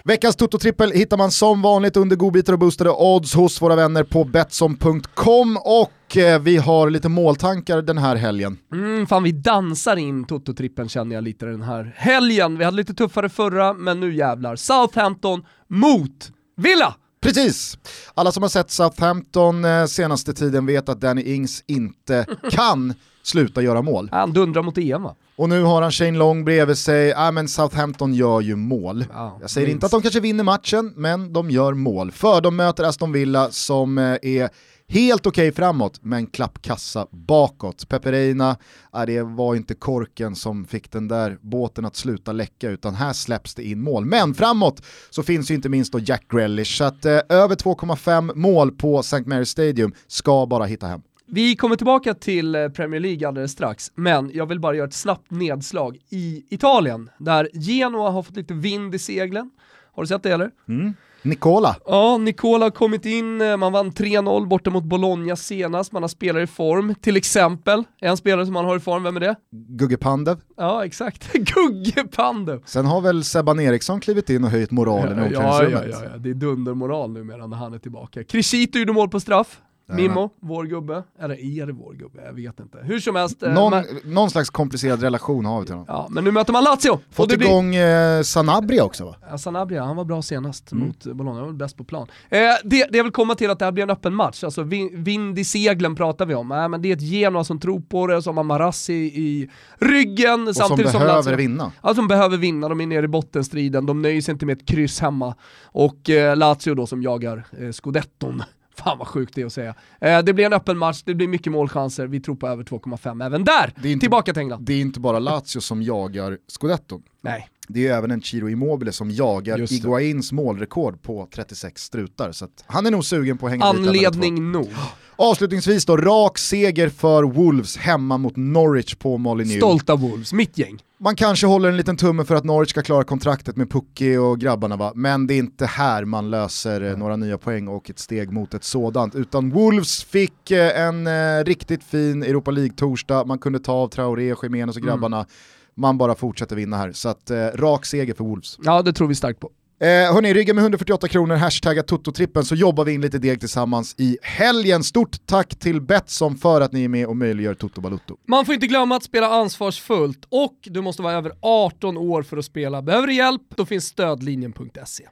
Veckans Toto-trippel hittar man som vanligt under godbitar och boostade odds hos våra vänner på Betsson.com och eh, vi har lite måltankar den här helgen. Mm, fan vi dansar in Toto-trippen känner jag lite den här helgen. Vi hade lite tuffare förra, men nu jävlar. Southampton mot Villa! Precis! Alla som har sett Southampton eh, senaste tiden vet att Danny Ings inte kan sluta göra mål. Han dundrar mot EM va? Och nu har han Shane Long bredvid sig, ja men Southampton gör ju mål. Ja, Jag säger minst. inte att de kanske vinner matchen, men de gör mål. För de möter Aston Villa som eh, är helt okej framåt, men klappkassa bakåt. Peperina, ja, det var inte korken som fick den där båten att sluta läcka, utan här släpps det in mål. Men framåt så finns ju inte minst då Jack Grealish, så att eh, över 2,5 mål på St. Mary's Stadium ska bara hitta hem. Vi kommer tillbaka till eh, Premier League alldeles strax, men jag vill bara göra ett snabbt nedslag i Italien, där Genoa har fått lite vind i seglen. Har du sett det eller? Mm. Nicola, Ja, Nicola har kommit in, eh, man vann 3-0 borta mot Bologna senast, man har spelare i form, till exempel. En spelare som man har i form, vem är det? Gugge Pandev. Ja, exakt. Gugge Pandev. Sen har väl Sebban Eriksson klivit in och höjt moralen i Ja, ja, omklädningsrummet. ja, ja, det är dundermoral numera när han är tillbaka. Crescito gjorde mål på straff. Mimmo, vår gubbe. Eller är det vår gubbe? Jag vet inte. Hur som helst. eh, Någon, men, någon slags komplicerad relation har vi till honom. ja, men nu möter man Lazio. Fått blir- igång eh, Sanabria också va? Ja, Sanabria, han var bra senast Mm. mot Bologna, han var bäst på plan. Eh, det, det jag vill komma till att det här blir en öppen match, alltså vin, vind i seglen pratar vi om. Äh, men det är ett Genoa som tror på det, som har Marassi i ryggen, Och som samtidigt som, behöver Lazio- vinna. Ja, som behöver vinna, de är nere i bottenstriden, de nöjer sig inte med ett kryss hemma. Och eh, Lazio då som jagar eh, scudetton. Fan vad sjukt det är att säga. Eh, det blir en öppen match, det blir mycket målchanser, vi tror på över 2,5 även där. Inte- Tillbaka till England. Det är inte bara Lazio som jagar scudetton. Nej. Det är ju även en Chiro Immobile som jagar. Iguains målrekord på 36 strutar. Så att han är nog sugen på att hänga dit. Anledning nog. Avslutningsvis då, rak seger för Wolves hemma mot Norwich på Molineux. Stolta Wolves, mitt gäng. Man kanske håller en liten tumme för att Norwich ska klara kontraktet med Pucki och grabbarna va, men det är inte här man löser eh, några nya poäng och ett steg mot ett sådant. Utan Wolves fick eh, en eh, riktigt fin Europa League-torsdag, man kunde ta av Traoré, Jiménez och grabbarna. Man bara fortsätter vinna här, så att eh, rak seger för Wolves. Ja, det tror vi starkt på. Eh, hörni, ryggen med 148 kronor, hashtagga Toto-trippen så jobbar vi in lite deg tillsammans i helgen. Stort tack till Betsson för att ni är med och möjliggör Toto Balutto. Man får inte glömma att spela ansvarsfullt och du måste vara över 18 år för att spela. Behöver du hjälp? Då finns stödlinjen.se.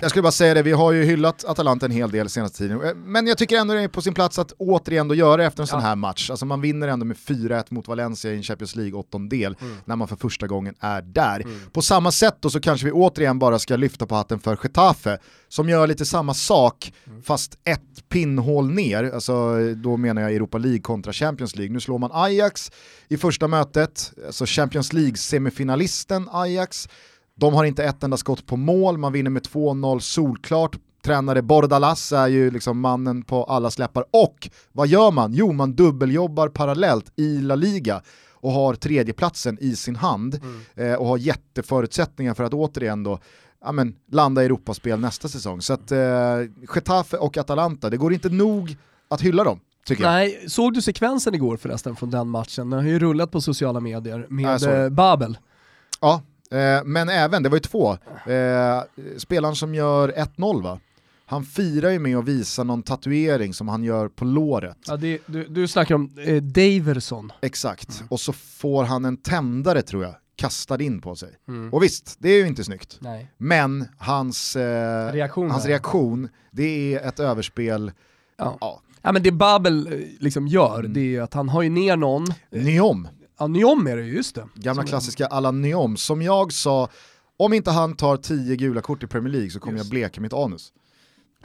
Jag skulle bara säga det, vi har ju hyllat Atalanta en hel del senaste tiden, Eh, men jag tycker ändå det är på sin plats att återigen då göra efter en sån Ja. här match. Alltså man vinner ändå med 4-1 mot Valencia i en Champions League åttondel när man för första gången är där. På samma sätt då så kanske vi återigen bara ska lyfta på hatten för Getafe, som gör lite samma sak fast ett pinnhål ner, alltså då menar jag Europa League kontra Champions League. Nu slår man Ajax i första mötet, alltså Champions League-semifinalisten Ajax, de har inte ett enda skott på mål, man vinner med 2-0 solklart. Tränare Bordalas är ju liksom mannen på alla släppar. Och vad gör man? Jo, man dubbeljobbar parallellt i La Liga och har tredjeplatsen i sin hand eh, och har jätteförutsättningar för att återigen då ja, men, landa i Europaspel nästa säsong. Så att eh, Getafe och Atalanta, det går inte nog att hylla dem. Nej, såg du sekvensen igår förresten från den matchen? Den har ju rullat på sociala medier med eh, Babel. Ja, eh, men även, det var ju två, eh, spelaren som gör 1-0 va? Han firar ju med att visa någon tatuering som han gör på låret. Ja, det, du, du snackar om eh, Daverson. Exakt, och så får han en tändare tror jag, kastad in på sig. Mm. Och visst, det är ju inte snyggt. Nej. Men hans, eh, Reaktion hans reaktion, det är ett överspel, Ja. ja, Ja men det Babel eh, liksom gör, Mm. det är ju att han har ju ner någon, Nyom. Ja Nyom är det ju, just det. Gamla Som- klassiska alla Nyom. Som jag sa, om inte han tar 10 gula kort i Premier League så kommer Just. jag bleka mitt anus.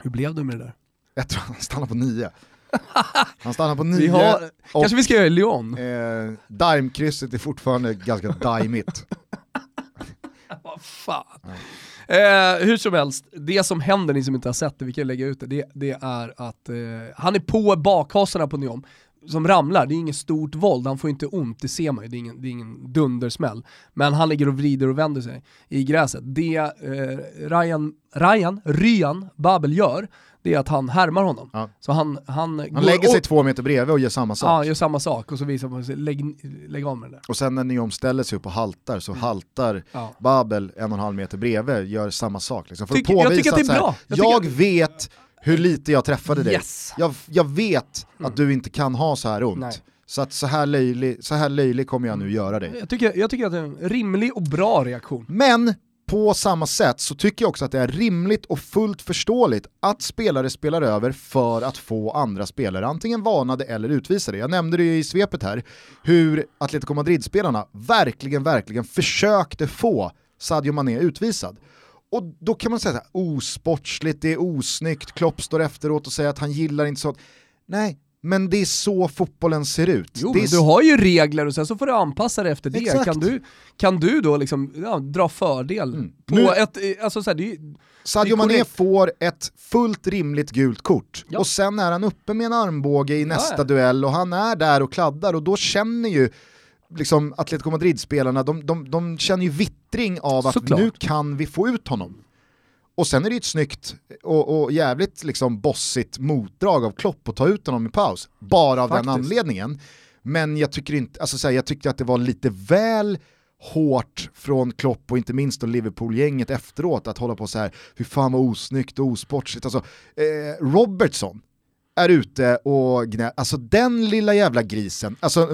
Hur blev det med det där? Jag tror han stannar på nio. Han stannar på nio. Vi har, och- kanske vi ska göra Lyon? Eh, Daimkrysset är fortfarande ganska daimigt. Vad fan. Eh, hur som helst, det som händer, ni som inte har sett det, vi kan lägga ut det, det, det är att eh, han är på bakhasorna på Neom som ramlar, det är inget stort våld, han får inte ont, det ser man ju, det är ingen, det är ingen dundersmäll. Men han ligger och vrider och vänder sig i gräset. Det eh, Ryan, Ryan, Ryan Babel gör, det är att han härmar honom. Ja. Så han, han, Han lägger sig två meter bredvid och gör samma sak. Ja, gör samma sak och så visar man sig, lägg, lägg av med det där. Och sen när Neom ställer sig upp och haltar så haltar Ja. Babel en och en halv meter bredvid, gör samma sak. Liksom. För att jag tycker att det är bra. Jag Jag, vet hur lite jag träffade dig. Yes! Jag, jag vet Mm. att du inte kan ha så här ont. Nej. Så att så här, löjlig, så här löjlig kommer jag nu göra dig. Jag tycker, jag tycker att det är en rimlig och bra reaktion. Men på samma sätt så tycker jag också att det är rimligt och fullt förståeligt att spelare spelar över för att få andra spelare antingen varnade eller utvisade. Jag nämnde det i svepet här, hur Atletico Madrid-spelarna verkligen, verkligen försökte få Sadio Mané utvisad. Och då kan man säga så här, osportsligt, det är osnyggt, Klopp står efteråt och säger att han gillar inte sånt. Nej, men det är så fotbollen ser ut. Jo, det är du har ju regler och sen så får du anpassa dig efter det. Exakt. Kan du, kan du då liksom, ja, dra fördel Mm. på Nu- ett, eh, alltså så här, det är, Sadio Mané får ett fullt rimligt gult kort Ja. och sen är han uppe med en armbåge i nästa ja. duell och han är där och kladdar och då känner ju liksom Atletico Madrid-spelarna, de, de, de känner ju vittring av att Såklart. nu kan vi få ut honom. Och sen är det ju ett snyggt och, och jävligt liksom bossigt motdrag av Klopp att ta ut honom i paus, bara av den Faktiskt. anledningen. Men jag tycker inte, alltså så här, jag tyckte att det var lite väl hårt från Klopp och inte minst då Liverpool-gänget efteråt att hålla på så här, hur fan vad osnyggt och osportsligt. Alltså, eh, Robertson är ute och gnä, alltså den lilla jävla grisen, alltså,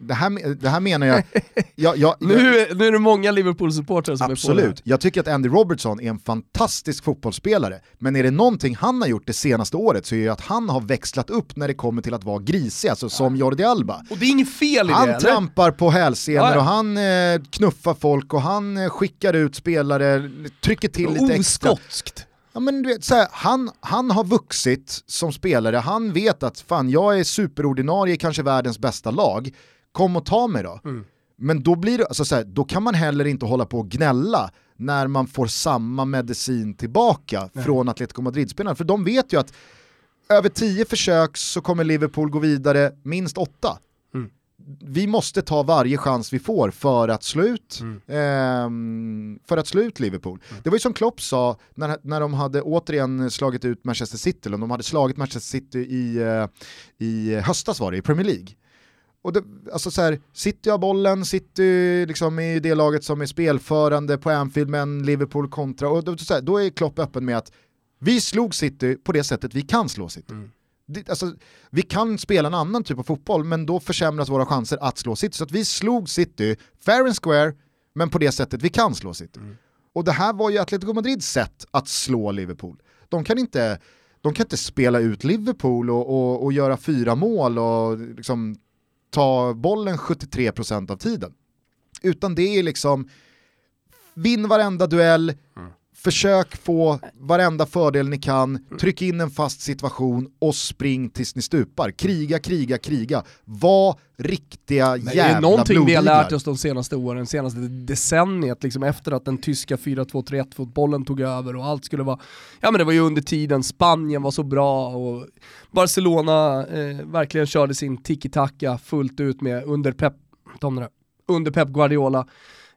det, här, det här menar jag, jag, jag, nu, nu är det många Liverpool-supportrar som är på Absolut, jag tycker att Andy Robertson är en fantastisk fotbollsspelare, men är det någonting han har gjort det senaste året så är det att han har växlat upp när det kommer till att vara grisig, alltså som Jordi Alba. det. Och det är inget fel i Han det eller? trampar på hälsenor Ja, ja. och han eh, knuffar folk och han eh, skickar ut spelare, trycker till lite extra. Oskotskt. Ja, men du vet, så här, han, han har vuxit som spelare, han vet att fan jag är superordinarie, kanske världens bästa lag, kom och ta mig då. Mm. Men då, blir det, alltså så här, då kan man heller inte hålla på och gnälla när man får samma medicin tillbaka från Atletico Madrid-spelarna, för de vet ju att över tio försök så kommer Liverpool gå vidare minst åtta. Mm. Vi måste ta varje chans vi får för att slå ut, Mm. ehm, för att slå ut Liverpool. Det var ju som Klopp sa när, när de hade återigen slagit ut Manchester City, eller de hade slagit Manchester City i, eh, i höstas var det, i Premier League. Och det, alltså så här, City har bollen, City liksom i det laget som är spelförande på Anfield men Liverpool kontra, och då, så här, då är Klopp öppen med att vi slog City på det sättet vi kan slå City. Mm. Det, alltså, vi kan spela en annan typ av fotboll men då försämras våra chanser att slå City. Så att vi slog City, fair and square, men på det sättet vi kan slå City. Mm. Och det här var ju Atletico Madrids sätt att slå Liverpool. De kan inte, de kan inte spela ut Liverpool och, och, och göra fyra mål och liksom ta bollen 73% av tiden. Utan det är liksom, vinn varenda duell, försök få varenda fördel ni kan, tryck in en fast situation och spring tills ni stupar. Kriga, kriga, kriga. Var riktiga Men det är jävla någonting vi har blodiglar. lärt oss de senaste åren, senaste decenniet, liksom efter att den tyska 4-2-3-1 fotbollen tog över och allt skulle vara, ja men det var ju under tiden, Spanien var så bra och Barcelona eh, verkligen körde sin tiki-taka fullt ut med under Pep, Tom, under Pep Guardiola.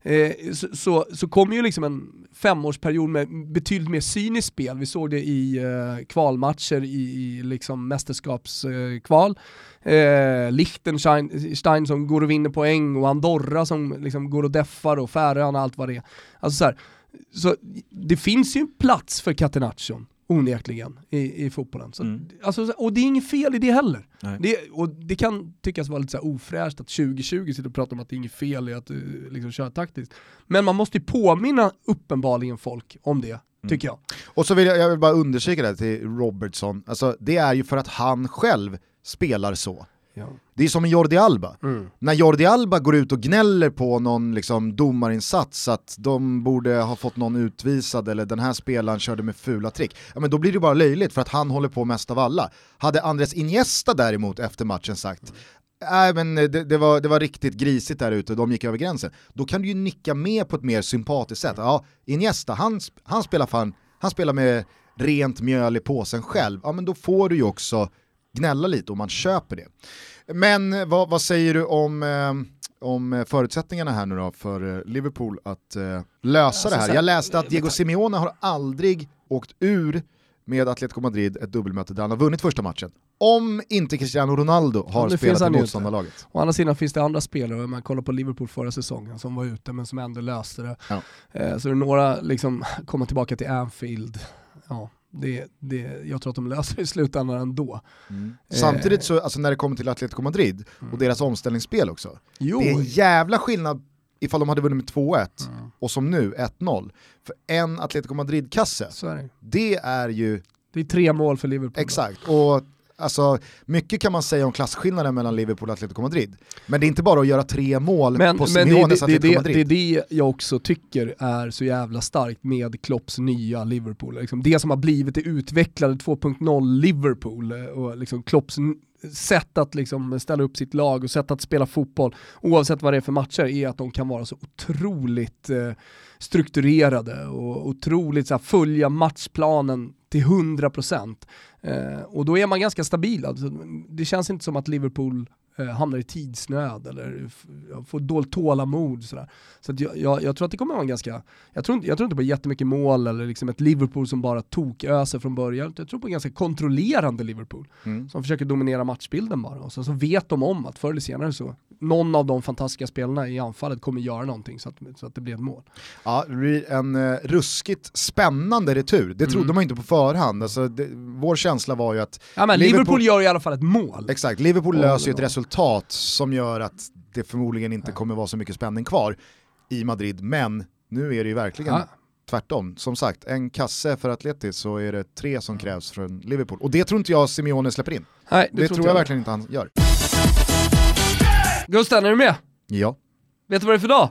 Eh, så, så, så kom ju liksom en femårsperiod med betydligt mer cyniskt spel. Vi såg det i eh, kvalmatcher i, i liksom mästerskapskval. Eh, eh, Liechtenstein som går och vinner poäng och Andorra som liksom går och deffar och Färöarna och allt vad det är. Alltså så, här, så det finns ju en plats för Catenaccion onekligen i, i fotbollen. Så, Mm. alltså, och det är inget fel i det heller. Det, och det kan tyckas vara lite så här ofräscht att 2020 sitter och pratar om att det är inget fel i att uh, liksom, köra taktiskt. Men man måste ju påminna uppenbarligen folk om det, tycker jag. Och så vill jag, jag vill bara undersöka det här till Robertson, alltså, det är ju för att han själv spelar så. Ja. Det är som en Jordi Alba. Mm. När Jordi Alba går ut och gnäller på någon liksom, domarinsats att de borde ha fått någon utvisad eller den här spelaren körde med fula trick, ja, men då blir det bara löjligt för att han håller på mest av alla. Hade Andres Iniesta däremot efter matchen sagt Nej men det, det, var, det var riktigt grisigt där ute, de gick över gränsen. Då kan du ju nicka med på ett mer sympatiskt sätt. Ja, Iniesta, han, han, spelar, fan, han spelar med rent mjöl i påsen själv. Ja men då får du ju också gnälla lite om man köper det. Men vad, vad säger du om, eh, om förutsättningarna här nu då för eh, Liverpool att eh, lösa Alltså, det här? så- Jag läste att Diego Simeone har aldrig åkt ur med Atletico Madrid ett dubbelmöte där han har vunnit första matchen. Om inte Cristiano Ronaldo har det spelat i motståndarlaget. Å andra sidan finns det andra spelare, om man kollar på Liverpool förra säsongen, som var ute men som ändå löste det. Ja. Eh, så det är några, liksom, komma tillbaka till Anfield, ja, det, det, jag tror att de löser det i slutändan ändå. Eh. Samtidigt så, alltså när det kommer till Atletico Madrid och deras omställningsspel också, Jo, det är en jävla skillnad ifall de hade vunnit med 2-1 Mm. och som nu 1-0. För en Atletico Madrid-kasse, det. det är ju Det är tre mål för Liverpool. då. Exakt, och alltså, mycket kan man säga om klasskillnaden mellan Liverpool och Atletico Madrid. Men det är inte bara att göra tre mål Men, på Simeones det, det, Atletico det, är Madrid. det jag också tycker är så jävla starkt med Klopps nya Liverpool. Liksom det som har blivit det utvecklade 2.0 Liverpool eh, och liksom Klopps sätt att liksom ställa upp sitt lag och sätt att spela fotboll, oavsett vad det är för matcher, är att de kan vara så otroligt eh, strukturerade och otroligt så här, följa matchplanen till 100%. Eh, Eh, och då är man ganska stabil. Alltså, det känns inte som att Liverpool eh, hamnar i tidsnöd eller får dåligt tålamod. Sådär. Så att jag, jag, jag tror att det kommer vara en ganska, jag tror, inte, jag tror inte på jättemycket mål eller liksom ett Liverpool som bara toköser från början. Jag tror på en ganska kontrollerande Liverpool Mm. som försöker dominera matchbilden bara. Och sen så vet de om att förr eller senare så, någon av de fantastiska spelarna i anfallet kommer göra någonting så att, så att det blir ett mål. Ja, det blir en eh, ruskigt spännande retur, det trodde Mm. man inte på förhand. Alltså, det, vår känsla var ju att Ja men Liverpool, gör i alla fall ett mål. Exakt, Liverpool Ja, löser ju ett var- resultat som gör att det förmodligen inte kommer vara så mycket spänning kvar i Madrid, men nu är det ju verkligen Ja. tvärtom. Som sagt, en kasse för Atletis så är det tre som krävs från Liverpool. Och det tror inte jag Simeone släpper in. Nej, Det, tror jag, inte verkligen inte han gör. Gusten, är du med? Ja, Vet du vad det är för dag?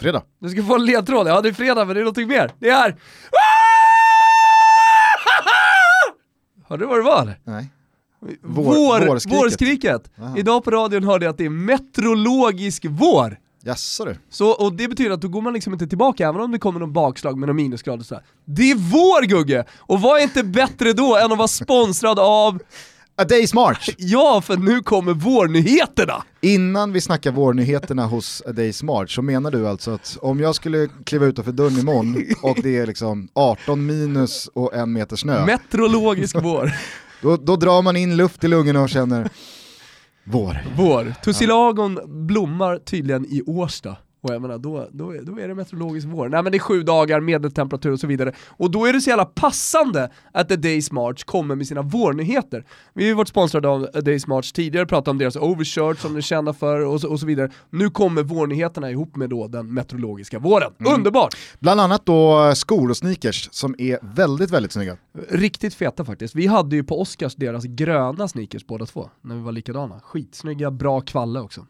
fredag. Du ska få en ledtråd, ja det är fredag men det är någonting mer. Det är... Hörde du vad det var eller? Nej. Vår, Vår- vårskriket. vårskriket. Idag på radion hörde jag att det är meteorologisk vår. Jaså du? Så, och det betyder att då går man liksom inte tillbaka även om det kommer någon bakslag med någon minusgrad och sådär. Det är vår Gugge! Och vad är inte bättre då än att vara sponsrad av, A Day's March! ja för nu kommer vårnyheterna! Innan vi snackar vårnyheterna hos A Day's March så menar du alltså att om jag skulle kliva utanför dörren imorgon och det är liksom 18 minus och en meter snö, Meteorologisk vår. Då, då drar man in luft i lungorna och känner vår. Vår. Tussilagon blommar tydligen i Årsta. Och jag menar, då, då, är, då är det meteorologisk vår. Nej men det är sju dagar, medeltemperatur och så vidare. Och då är det så jävla passande att The Days March kommer med sina vårnyheter. Vi har ju varit sponsrade av A Days March tidigare, pratat om deras overshirt som de är kända för och så, och så vidare. Nu kommer vårnyheterna ihop med då den meteorologiska våren. Underbart! Bland annat då skor och sneakers som är väldigt, väldigt snygga. Riktigt feta faktiskt. Vi hade ju på Oscars deras gröna sneakers båda två, när vi var likadana. Skitsnygga, bra kvalle också.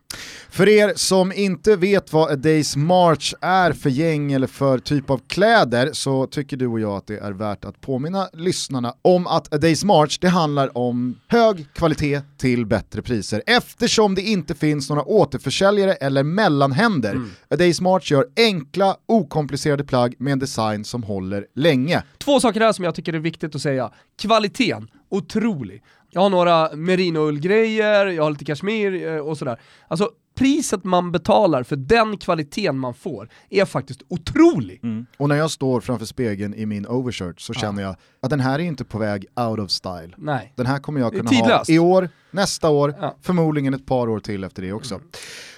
För er som inte vet vad A Day's March är för gäng eller för typ av kläder så tycker du och jag att det är värt att påminna lyssnarna om att A Day's March det handlar om hög kvalitet till bättre priser eftersom det inte finns några återförsäljare eller mellanhänder. A Day's March gör enkla, okomplicerade plagg med en design som håller länge. Två saker här som jag tycker är viktigt att säga. Kvaliteten, otrolig. Jag har några merinoullgrejer, jag har lite kashmir eh, och sådär. Alltså priset man betalar för den kvaliteten man får är faktiskt otrolig. Och när jag står framför spegeln i min overshirt så känner jag att den här är inte på väg out of style. Nej. Den här kommer jag kunna ha i år, nästa år, Ja. förmodligen ett par år till efter det också.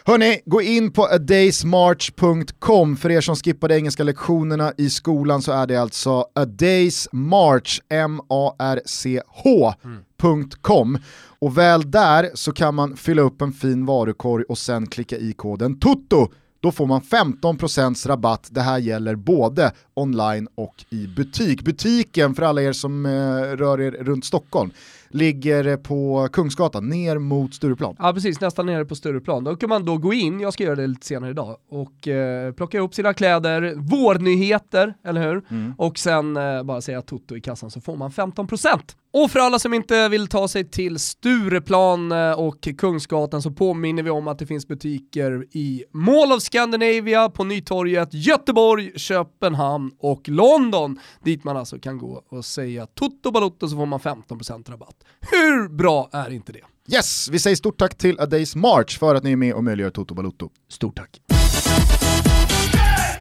Hörni, gå in på adaysmarch.com. För er som skippade engelska lektionerna i skolan så är det alltså a days march, M-A-R-C-H.com. Och väl där så kan man fylla upp en fin varukorg och sen klicka i koden TUTTO. Då får man 15% rabatt. Det här gäller både online och i butik. Butiken, för alla er som eh, rör er runt Stockholm, ligger på Kungsgatan, ner mot Stureplan. Ja precis, nästan nere på Stureplan. Då kan man då gå in, jag ska göra det lite senare idag, och eh, plocka ihop sina kläder, vårnyheter, eller hur? Mm. Och sen eh, bara säga Toto i kassan så får man 15%. Och för alla som inte vill ta sig till Stureplan eh, och Kungsgatan så påminner vi om att det finns butiker i Mall of Scandinavia, på Nytorget, Göteborg, Köpenhamn och London dit man alltså kan gå och säga Toto Balotto så får man 15% rabatt. Hur bra är inte det? Yes, vi säger stort tack till A Days March för att ni är med och möjliggör Toto Balotto. Stort tack.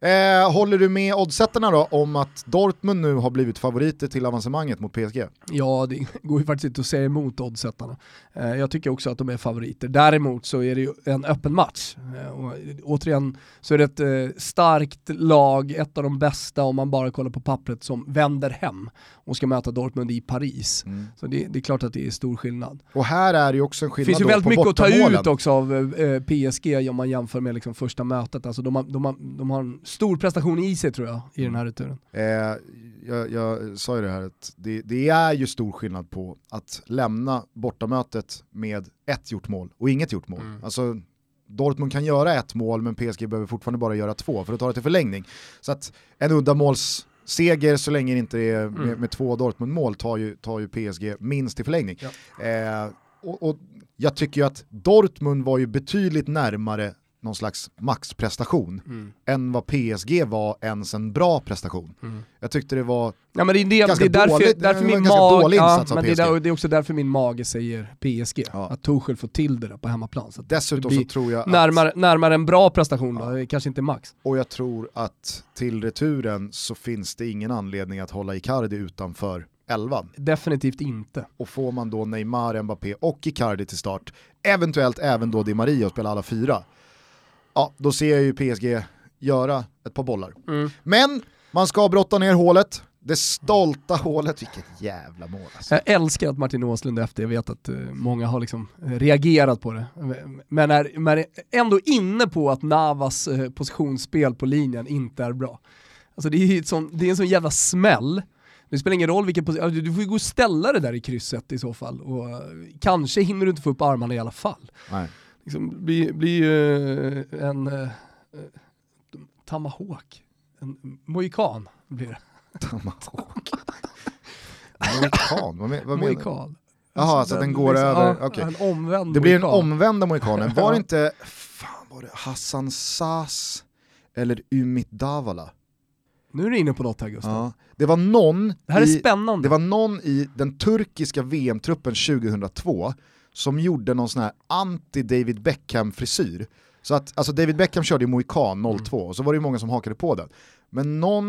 Eh, håller du med oddsättarna då om att Dortmund nu har blivit favoriter till avancemanget mot PSG? Ja, det går ju faktiskt inte att säga emot oddsättarna. Eh, jag tycker också att de är favoriter. Däremot så är det ju en öppen match. Eh, och återigen så är det ett eh, starkt lag, ett av de bästa om man bara kollar på pappret, som vänder hem och ska möta Dortmund i Paris. Mm. Så det, det är klart att det är stor skillnad. Och här är det ju också en skillnad finns ju väldigt mycket att ta ut också av eh, PSG om man jämför med liksom första mötet. Alltså de, har, de, har, de har en stor prestation i sig tror jag i den här returen. Eh, jag, jag sa ju det här att det, det är ju stor skillnad på att lämna bortamötet med ett gjort mål och inget gjort mål. Mm. Alltså, Dortmund kan göra ett mål men PSG behöver fortfarande bara göra två för att ta det till förlängning. Så att en uddamålsseger så länge det inte är med, Mm. med två Dortmund-mål tar ju, tar ju PSG minst till förlängning. Eh, och, och jag tycker ju att Dortmund var ju betydligt närmare någon slags maxprestation Mm. än vad PSG var ens en bra prestation. Mm. Jag tyckte det var Ja men det är, det, Ganska det är därför, min dålig ja, men det, är det också därför min mage säger PSG. Ja. Att Tuchel får till det där på hemmaplan. Så Dessutom så tror jag att, närmare, närmare en bra prestation då, kanske inte max. och jag tror att till returen så finns det ingen anledning att hålla Icardi utanför elvan. Definitivt inte. Och får man då Neymar, Mbappé och Icardi till start, eventuellt även då Di Maria och spela alla fyra, ja då ser jag ju PSG göra ett par bollar. Mm. Men man ska brotta ner hålet, det stolta hålet, vilket jävla mål alltså. Jag älskar att Martin Åslund efter, jag vet att eh, många har liksom eh, reagerat på det, men är, men är ändå inne på att Navas eh, positionsspel på linjen inte är bra. Alltså det är, sån, det är en sån jävla smäll. Det spelar ingen roll vilken position, du får ju gå och ställa det där i krysset i så fall. Och kanske hinner du inte få upp armarna i alla fall. Nej. Liksom, blir bli, eh, en uh, Tamahawk, en mohikan blir det. Tomahawk. Mohikan, vad, men, vad menar du? Jaha, alltså den går över, okej. En omvänd Det blir den mohikan. omvända mohikanen. Var Ja. det inte, fan var det Hassan Sas eller Umit Davala? Nu är du inne på något här Gustav. Ja. Det var någon Det här är i, spännande. det var någon i den turkiska VM-truppen 2002 som gjorde någon sån här anti-David Beckham-frisyr. Så att, alltså David Beckham körde ju mohikan 02 och så var det ju många som hakade på den. Men någon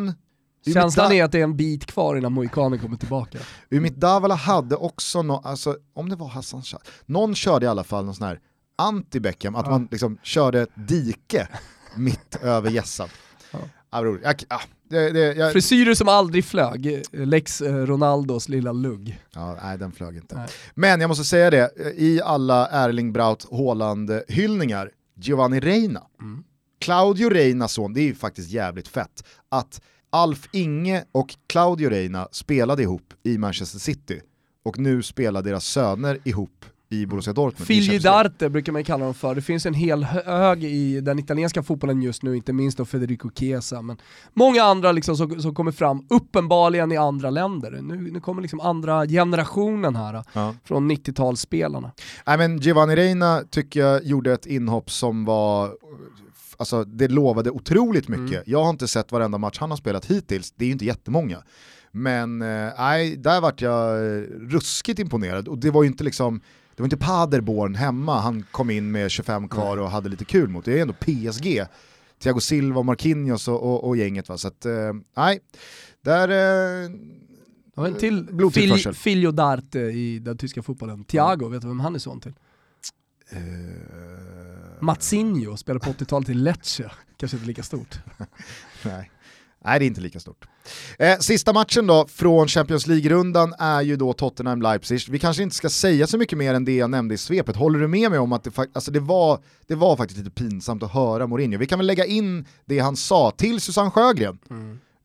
Umit Känslan Da- är att det är en bit kvar innan mohikanen kommer tillbaka. Umit Davala hade också, no, alltså, om det var Hassan Shah, någon körde i alla fall någon sån här anti-Beckham, att Ja. man liksom körde ett dike mitt över gässan. Ja. Ja. roligt. Jag, ja, det, det, jag, Frisyrer som aldrig flög, Lex eh, Ronaldos lilla lugg. ja, nej, den flög inte. Nej. Men jag måste säga det, i alla Erling Braut Haaland-hyllningar, Giovanni Reina, Mm. Claudio Reinas son, det är ju faktiskt jävligt fett, att Alf Inge och Claudio Reina spelade ihop i Manchester City och nu spelar deras söner ihop i Borussia Dortmund. i Figli Champions League. d'arte brukar man kalla dem för. Det finns en hel hög i den italienska fotbollen just nu, inte minst då Federico Chiesa, men många andra liksom som, som kommer fram, uppenbarligen i andra länder. Nu, nu kommer liksom andra generationen här Ja. från 90-talsspelarna. Nej, men Giovanni Reina tycker jag gjorde ett inhopp som var, alltså det lovade otroligt mycket. Mm. Jag har inte sett varenda match han har spelat hittills, det är ju inte jättemånga. Men eh, nej, där vart jag eh, ruskigt imponerad och det var ju inte liksom det var inte Paderborn hemma han kom in med 25 kvar och hade lite kul mot. Det är ändå PSG. Thiago Silva, Marquinhos och, och, och gänget va. Så att, eh, nej, där... Eh, var en till. Fil- Figlio d'arte i den tyska fotbollen. Thiago, vet du vem han är son till? eh, Matsinho, spelar på 80-talet i Lecce. Kanske inte lika stort. Nej. Nej, det är inte lika stort. Eh, sista matchen då från Champions League-rundan är ju då Tottenham-Leipzig. Vi kanske inte ska säga så mycket mer än det jag nämnde i svepet. Håller du med mig om att det, alltså det, var, det var faktiskt lite pinsamt att höra Mourinho? Vi kan väl lägga in det han sa till Susanne Sjögren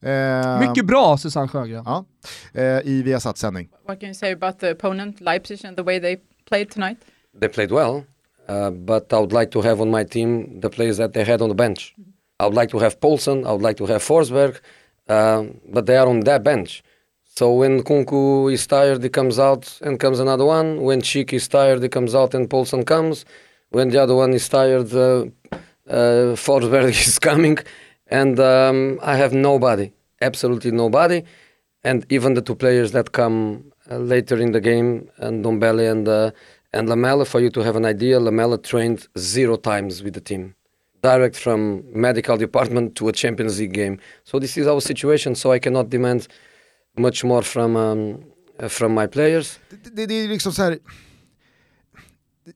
Eh, Mycket bra Susanne Sjögren. Ja, eh, i Viasat sändning. What can you say about the opponent, Leipzig, and the way they played tonight? They played well, uh, but I would like to have on my team the players that they had on the bench. I would like to have Paulson, I would like to have Forsberg, uh, but they are on that bench. So when Kunku is tired, he comes out and comes another one. When Chic is tired, he comes out and Paulson comes. When the other one is tired, uh, uh, Forsberg is coming. And um, I have nobody, absolutely nobody. And even the two players that come uh, later in the game, and Dombele and uh, and Lamella, for you to have an idea, Lamella trained zero times with the team, direct from medical department to a Champions League game. So this is our situation. So I cannot demand much more from um, uh, from my players. Det, det, det är liksom så här. Det,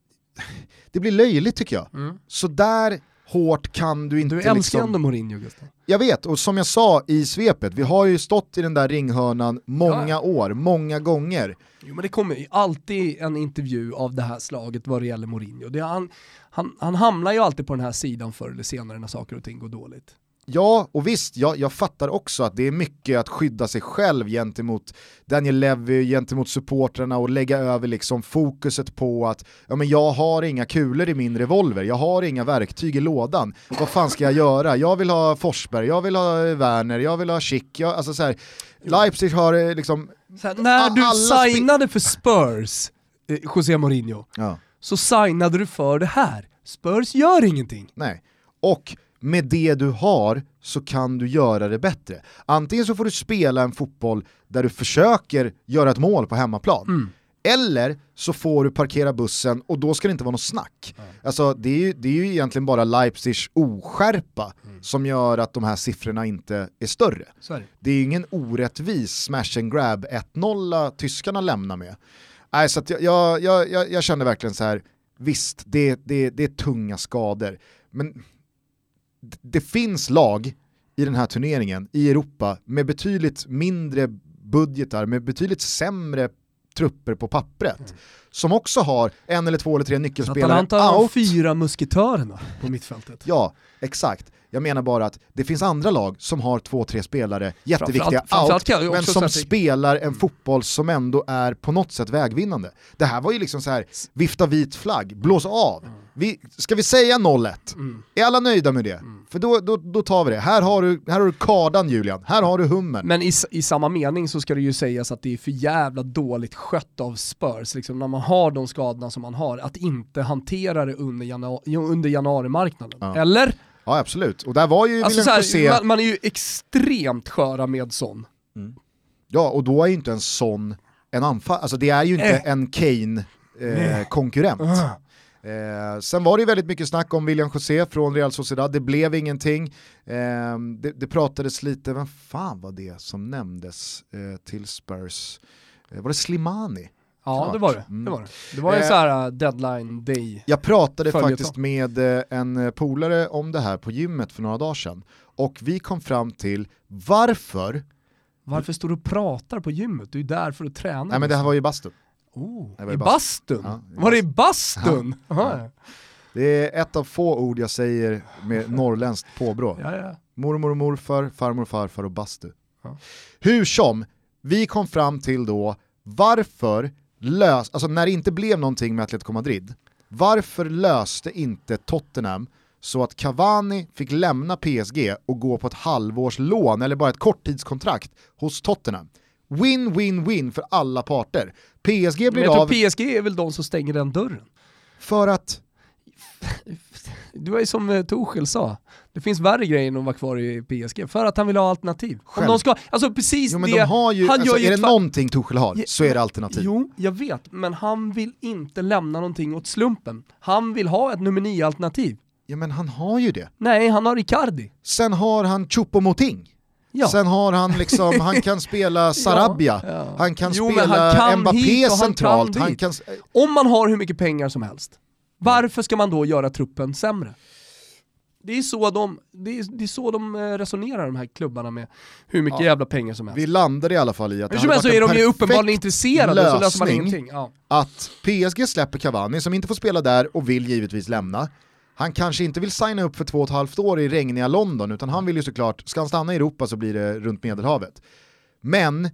det blir löjligt tycker jag. Mm. Så där hårt kan du inte Du älskar liksom... ändå Mourinho Gustav. Jag vet, och som jag sa i svepet, vi har ju stått i den där ringhörnan många Ja. år, många gånger. Jo men det kommer ju alltid en intervju av det här slaget vad det gäller Mourinho. Det han, han, han hamnar ju alltid på den här sidan förr eller senare när saker och ting går dåligt. Ja, och visst, jag, jag fattar också att det är mycket att skydda sig själv gentemot Daniel Levy, gentemot supportrarna och lägga över liksom fokuset på att ja, men jag har inga kulor i min revolver, jag har inga verktyg i lådan. Vad fan ska jag göra? Jag vill ha Forsberg, jag vill ha Werner, jag vill ha Schick, jag, alltså så här, Leipzig har eh, liksom... Här, när du signade för Spurs, eh, José Mourinho, Ja. så signade du för det här. Spurs gör ingenting. Nej. Och med det du har så kan du göra det bättre. Antingen så får du spela en fotboll där du försöker göra ett mål på hemmaplan. Mm. Eller så får du parkera bussen och då ska det inte vara något snack. Alltså, det, är ju, det är ju egentligen bara Leipzigs oskärpa som gör att de här siffrorna inte är större. Är det. Är ju ingen orättvis smash and grab 1-0 tyskarna lämnar med. Nej, så jag, jag, jag, jag, känner verkligen så här, visst, det, det, det är tunga skador, men det finns lag i den här turneringen i Europa med betydligt mindre budgetar, med betydligt sämre trupper på pappret, som också har en eller två eller tre nyckelspelare Atalanta har out. fyra musketörerna på mittfältet. Ja, exakt. Jag menar bara att det finns andra lag som har två, tre spelare jätteviktiga Framförallt- out, men som spelar en fotboll som ändå är på något sätt vägvinnande. Det här var ju liksom så här, vifta vit flagg, blås av. Vi, ska vi säga 0-1? Mm. Är alla nöjda med det? För då, då, då tar vi det. Här har du, här har du kardan Julian, här har du hummen. Men i, i samma mening så ska det ju sägas att det är för jävla dåligt skött av Spurs, liksom, när man har de skadorna som man har, att inte hantera det under, janu- under januarimarknaden. Ja. Eller? Ja absolut, och där var ju Alltså, så här, José, man, man är ju extremt sköra med sån. ja och då är ju inte en sån en anfall, alltså det är ju inte Eh. en Kane-konkurrent. Eh, sen var det ju väldigt mycket snack om William José från Real Sociedad, det blev ingenting. Eh, det, det pratades lite, vem fan var det som nämndes eh, till Spurs? Eh, var det Slimani? Ja det var det. Mm. Det var, det. Det var en Eh. sån här uh, deadline day. Jag pratade faktiskt med eh, en eh, polare om det här på gymmet för några dagar sedan och vi kom fram till varför, Varför står du och pratar på gymmet? Du är där för att träna. nej men det här var ju bastun. Oh, I bastun? Ja, var det i bastun? Ja. Det är ett av få ord jag säger med norrländskt påbrå. Ja, ja. Mormor och morfar, farmor och farfar och bastu. Ja. Hur som, vi kom fram till då varför lös, alltså när det inte blev någonting med Atletico Madrid, varför löste inte Tottenham så att Cavani fick lämna PSG och gå på ett halvårs lån eller bara ett korttidskontrakt hos Tottenham? Win, win, win för alla parter. PSG Men blir jag tror av PSG är väl de som stänger den dörren. för att Det var ju som eh, Tuchel sa, det finns värre grejer än att vara kvar i PSG, för att han vill ha alternativ. Om Själv. de ska, alltså precis Jo men det, de har ju, han alltså, gör ju är det någonting Tuchel har Ja, så är det alternativ. Jo, jag vet, men han vill inte lämna någonting åt slumpen. Han vill ha ett nummer 9-alternativ. Ja men han har ju det. Nej, han har Icardi. Sen har han Choupo-Moting. Ja. Sen har han liksom, han kan spela Sarabia, Ja, ja. han kan Jo, spela han kan Mbappé han centralt, kan han kan... Om man har hur mycket pengar som helst, varför ska man då göra truppen sämre? Det är så de, det är, det är så de eh, resonerar de här klubbarna med hur mycket jävla pengar som helst. Vi landade i alla fall i att det Hur som hade så är de ju en uppenbarligen intresserade så löser man ingenting. Att PSG släpper Cavani som inte får spela där och vill givetvis lämna. Han kanske inte vill signa upp för två och ett halvt år i regniga London, utan han vill ju såklart, ska han stanna i Europa så blir det runt Medelhavet. Men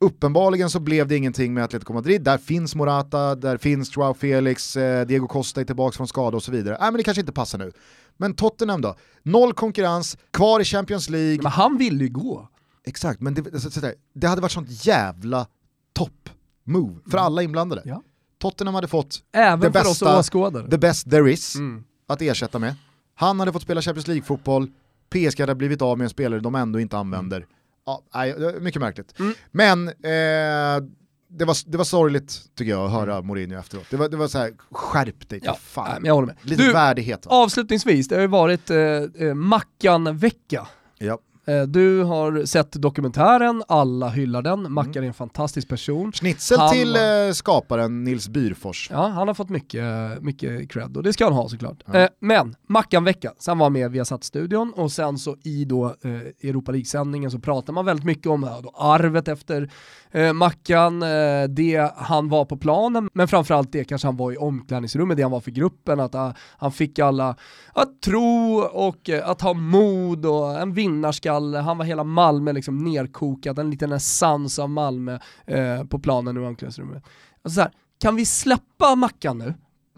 uppenbarligen så blev det ingenting med Atletico Madrid, där finns Morata, där finns Joao Felix, eh, Diego Costa är tillbaka från skada och så vidare. Nej men det kanske inte passar nu. Men Tottenham då? Noll konkurrens, kvar i Champions League. Men han ville ju gå. Exakt, men det, så, så där, det hade varit sånt jävla topp-move för alla inblandade. Ja. Tottenham hade fått Även det bästa, the best there is Mm. Att ersätta med. Han hade fått spela Champions League-fotboll, PSG hade blivit av med en spelare de ändå inte använder. Ja, nej, mycket märkligt. Mm. Men eh, det, var, det var sorgligt tycker jag att höra Mourinho efteråt. Det var, det var så här, skärp dig Ja, fan. men jag håller med. Lite Du, värdighet. Va? avslutningsvis, det har ju varit eh, eh, Mackan-vecka. Ja. Eh, du har sett dokumentären, alla hyllar den, Mackan är en fantastisk person. Schnitzel Han till eh, skaparen Nils Byrfors. Ja, han har fått mycket, mycket cred och det ska han ha såklart. Ja. Eh, men, Mackan-vecka, sen var han med via studion och sen så i då eh, Europa League-sändningen så pratar man väldigt mycket om då arvet efter eh, Mackan, eh, det han var på planen, men framförallt det kanske han var i omklädningsrummet, det han var för gruppen, att ah, han fick alla att tro och eh, att ha mod och en vinnarskalle, han var hela Malmö liksom nerkokat, en liten essens av Malmö eh, på planen i omklädningsrummet. Alltså så här, kan vi släppa Mackan nu?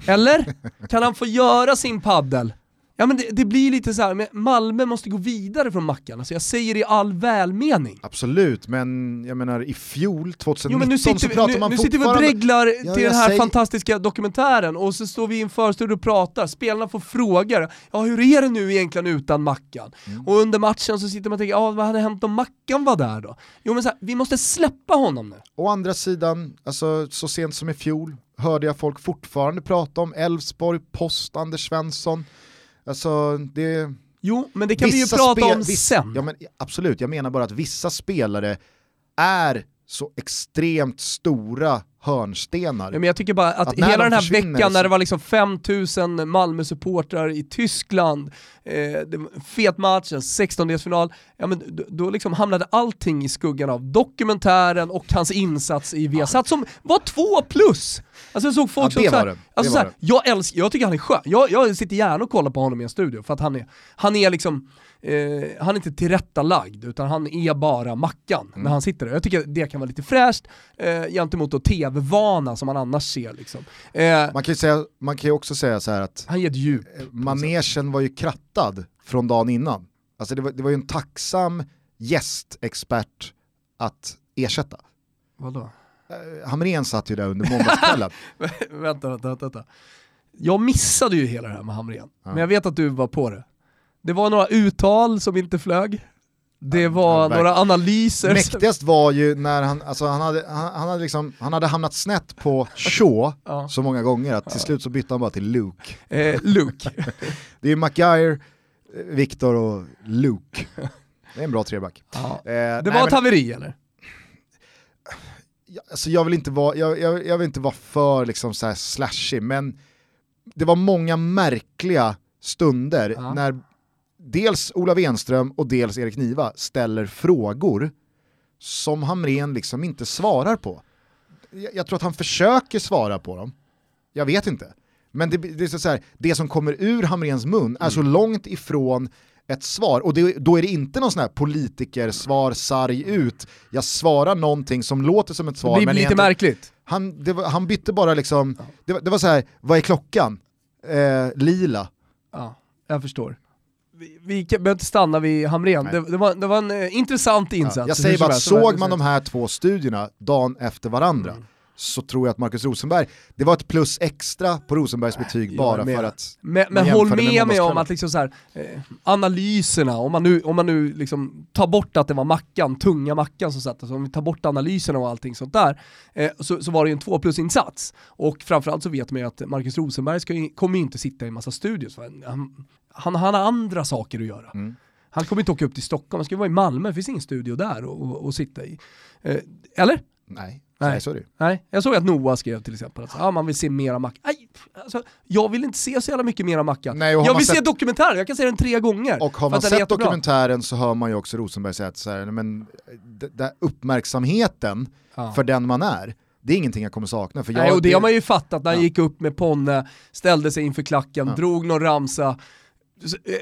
Eller? Kan han få göra sin paddel? Ja men det, det blir lite så här, men Malmö måste gå vidare från Mackan, alltså jag säger det i all välmening. Absolut, men jag menar i fjol, 2019, Jo men nu sitter, så vi, pratar nu, man nu sitter vi och fortfarande... dreglar Ja, till den här säger- fantastiska dokumentären och så står vi i en förstudio och pratar, spelarna får frågor, ja hur är det nu egentligen utan Mackan? Mm. Och under matchen så sitter man och tänker, ja vad hade hänt om Mackan var där då? Jo men så här, vi måste släppa honom nu. Å andra sidan, alltså, så sent som i fjol hörde jag folk fortfarande prata om Elfsborg, post Anders Svensson. Alltså, det... Jo, men det kan vi ju prata om sen. Ja, men absolut, jag menar bara att vissa spelare är så extremt stora hörnstenar. Ja, men jag tycker bara att, Att hela de den här veckan när det var liksom 5000 Malmö-supportrar i Tyskland, eh, fet match, en 16-delsfinal, ja, men då, då liksom hamnade allting i skuggan av dokumentären och hans insats i Viasat som var två plus! Alltså jag såg folk Ja, som det så här, var det. Alltså Det så här, var det. jag, älskar, jag tycker han är skön, jag, jag sitter gärna och kollar på honom i en studio för att han är, han är liksom, eh, han är inte tillrättalagd utan han är bara Mackan Mm. när han sitter där. Jag tycker det kan vara lite fräscht eh, gentemot då tv-vana som man annars ser liksom. Eh, Man kan, ju säga, man kan också säga så här att han ger ett djup. eh, manegen var ju krattad från dagen innan. Alltså det var, det var ju en tacksam gästexpert att ersätta. Vadå? Eh, Hamrén satt ju där under måndagskvällen. vänta, vänta, vänta. Jag missade ju hela det här med Hamrén, men jag vet att du var på det. Det var några uttal som inte flög. Det var ja, några analyser. Mäktigast var ju när han, alltså han, hade, han, han, hade liksom, han hade hamnat snett på Shaw Ja. så många gånger att till slut så bytte han bara till Luke. Eh, Luke. Det är ju Maguire, eh, Victor och Luke. Det är en bra treback. Ja. Eh, Det nej, var ett haveri eller? alltså jag, vill inte vara, jag, jag, jag vill inte vara för liksom så här slashig, men det var många märkliga stunder Ja. när dels Ola Wenström och dels Erik Niva ställer frågor som Hamrén liksom inte svarar på. Jag, jag tror att han försöker svara på dem, jag vet inte. Men det, det, är så här, det som kommer ur Hamréns mun är så Mm. långt ifrån ett svar, och det, då är det inte någon sån här politikersvar, sarg ut, jag svarar någonting som låter som ett svar. Det blir men lite märkligt. han, det han bytte bara liksom, det, var- det var så här, vad är klockan? Eh, lila. Ja, jag förstår. Vi, behöver inte stanna vid Hamrén, det, det, var, det var en eh, intressant insats. Ja, jag säger bara att såg man de här två studierna dagen efter varandra Mm. Så tror jag att Marcus Rosenberg, det var ett plus extra på Rosenbergs betyg jag bara för att Men, men håll med med mig om att liksom så här, eh, analyserna, om man nu, om man nu liksom tar bort att det var Mackan, tunga Mackan som satt, alltså om vi tar bort analyserna och allting sånt där, eh, så, så var det ju en 2 plus-insats. Och framförallt så vet man ju att Marcus Rosenberg ska, kommer ju inte sitta i en massa studios, han, han, han har andra saker att göra. Mm. Han kommer inte åka upp till Stockholm, han ska vara i Malmö, det finns ingen studio där att sitta i. Eh, eller? nej, Nej. nej. så är det ju. Nej, jag såg att Noah skrev till exempel att ah, man vill se mera Mackan. Alltså, jag vill inte se så jävla mycket mera Mackan. Jag vill se sett- dokumentären, jag kan se den tre gånger. Och har man sett dokumentären så hör man ju också Rosenberg säga att så här, men, d- d- uppmärksamheten Ja. för den man är, det är ingenting jag kommer sakna. För jag, Nej, och det, har man ju fattat när han Ja. gick upp med Ponne, ställde sig inför klacken, Ja. drog någon ramsa,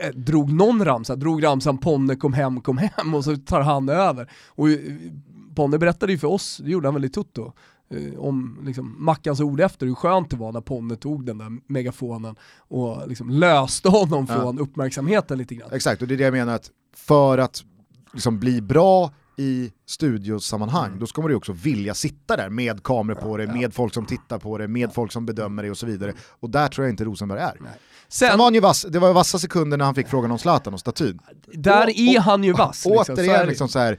eh, drog någon ramsa, drog ramsan Ponne kom hem, kom hem och så tar han över. Och eh, Ponne berättade ju för oss, det gjorde han väl i Toto, eh, om liksom, Mackans ord efter hur skönt det var när Ponne tog den där megafonen och liksom löste honom Ja. från uppmärksamheten lite grann. Exakt, och det är det jag menar att för att liksom bli bra i studiosammanhang, då ska man ju också vilja sitta där med kameror på det, med folk som tittar på det, med folk som bedömer det och så vidare. Och där tror jag inte Rosenberg är. Sen Sen, var han ju vass, det var ju vassa sekunder när han fick frågan om Zlatan och statyn. där Och- är han ju vass. Liksom, så Återigen det. liksom så här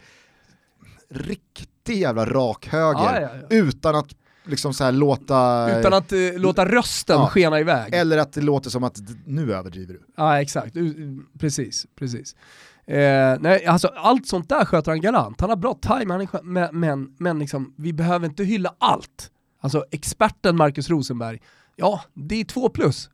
riktig jävla rak höger, Ja, ja, utan att liksom så här låta... Utan att eh, låta rösten Ja. skena iväg. Eller att det låter som att nu överdriver du. Ja exakt, precis. precis. Eh, nej, alltså, allt sånt där sköter han galant. Han har bra time, skö- men, men, men liksom, vi behöver inte hylla allt. Alltså experten Marcus Rosenberg, ja det är två plus.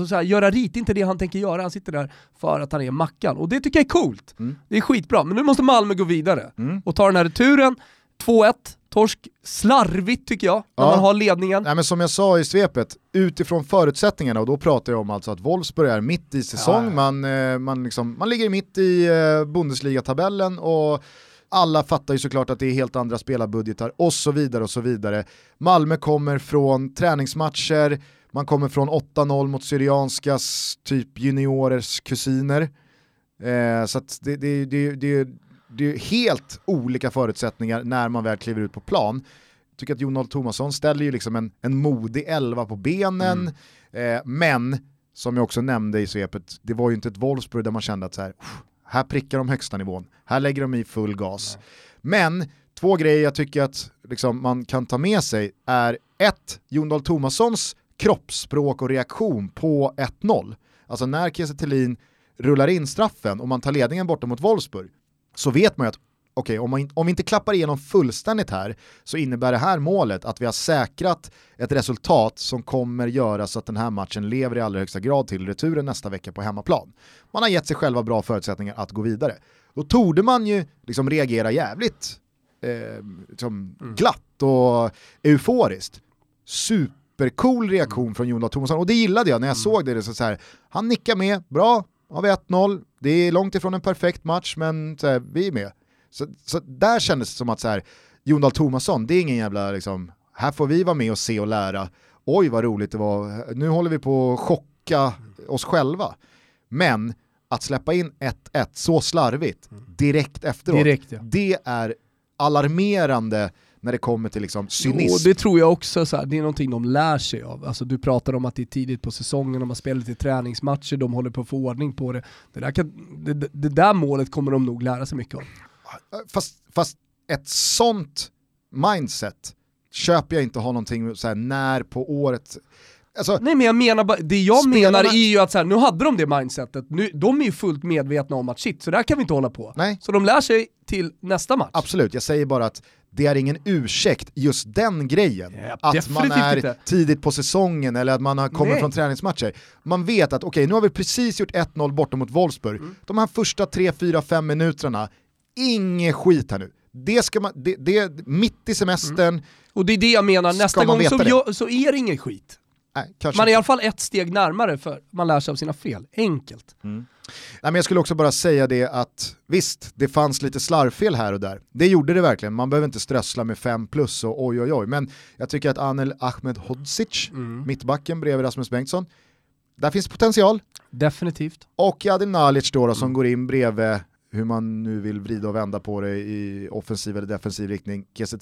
Alltså så här, göra rit, inte det han tänker göra, han sitter där för att han är Mackan. Och det tycker jag är coolt. Mm. Det är skitbra, men nu måste Malmö gå vidare Mm. och ta den här returen. 2-1, torsk, slarvigt tycker jag, när Ja. man har ledningen. Nej, men som jag sa i svepet, utifrån förutsättningarna, och då pratar jag om alltså att Wolfsburg är mitt i säsong, Ja, ja. Man, eh, man, liksom, man ligger mitt i eh, Bundesliga-tabellen och alla fattar ju såklart att det är helt andra spelarbudgetar och så vidare och så vidare. Malmö kommer från träningsmatcher, man kommer från 8-0 mot Syrianskas typ juniorers kusiner. Eh, så det, det, det, det, det är helt olika förutsättningar när man väl kliver ut på plan. Jag tycker att Jon Thomasson ställer ju liksom en, en modig elva på benen, eh, men som jag också nämnde i svepet, det var ju inte ett Wolfsburg där man kände att så här, "Uff, här prickar de högsta nivån, här lägger de i full gas. Men två grejer jag tycker att liksom, man kan ta med sig är ett, Jon Dahl Tomassons kroppsspråk och reaktion på 1-0. Alltså när Kiese rullar in straffen och man tar ledningen borta mot Wolfsburg så vet man ju att okej, om, man, om vi inte klappar igenom fullständigt här så innebär det här målet att vi har säkrat ett resultat som kommer göra så att den här matchen lever i allra högsta grad till returen nästa vecka på hemmaplan. Man har gett sig själva bra förutsättningar att gå vidare. Då torde man ju liksom reagera jävligt eh, liksom glatt och euforiskt. Supercool reaktion från Jon Dahl Tomasson och det gillade jag när jag såg det. så så här, han nickar med, bra, har vi 1-0, det är långt ifrån en perfekt match men här, vi är med. Så, så där kändes det som att så här, Jon Dahl Tomasson, det är ingen jävla liksom, här får vi vara med och se och lära. Oj vad roligt det var, nu håller vi på att chocka oss själva. Men att släppa in 1-1 så slarvigt direkt efteråt, Direkt ja. det är alarmerande när det kommer till liksom cynism. det tror jag också, så här, det är någonting de lär sig av. Alltså, du pratar om att det är tidigt på säsongen, de har spelat lite träningsmatcher, de håller på att få ordning på det. Det där, kan, det, det där målet kommer de nog lära sig mycket av. Fast, fast ett sånt mindset köper jag inte ha någonting så här, när på året. Alltså, Nej men jag menar bara, det jag Spelarna- menar är ju att så här, nu hade de det mindsetet, nu, de är ju fullt medvetna om att shit, så där kan vi inte hålla på. nej, Så de lär sig till nästa match. absolut, jag säger bara att det är ingen ursäkt, just den grejen. Ja, att man är inte. tidigt på säsongen eller att man har kommit Nej. från träningsmatcher. Man vet att okej, nu har vi precis gjort 1-0 borta mot Wolfsburg. Mm. De här första 3, 4, 5 minuterna, ingen skit här nu. Det ska man, det, det, mitt i semestern, Och det är det jag menar, nästa gång så, gör, så är det ingen skit. Nej, Man är i alla fall ett steg närmare för man lär sig av sina fel. Enkelt. Nej, men jag skulle också bara säga det att visst, det fanns lite slarvfel här och där. Det gjorde det verkligen, man behöver inte strössla med 5 plus och oj oj oj. Men jag tycker att Anel Ahmed Hodzic, mittbacken bredvid Rasmus Bengtsson, där finns potential. Definitivt. Och Adil Nalic då, då som går in bredvid hur man nu vill vrida och vända på det i offensiv eller defensiv riktning, Kiese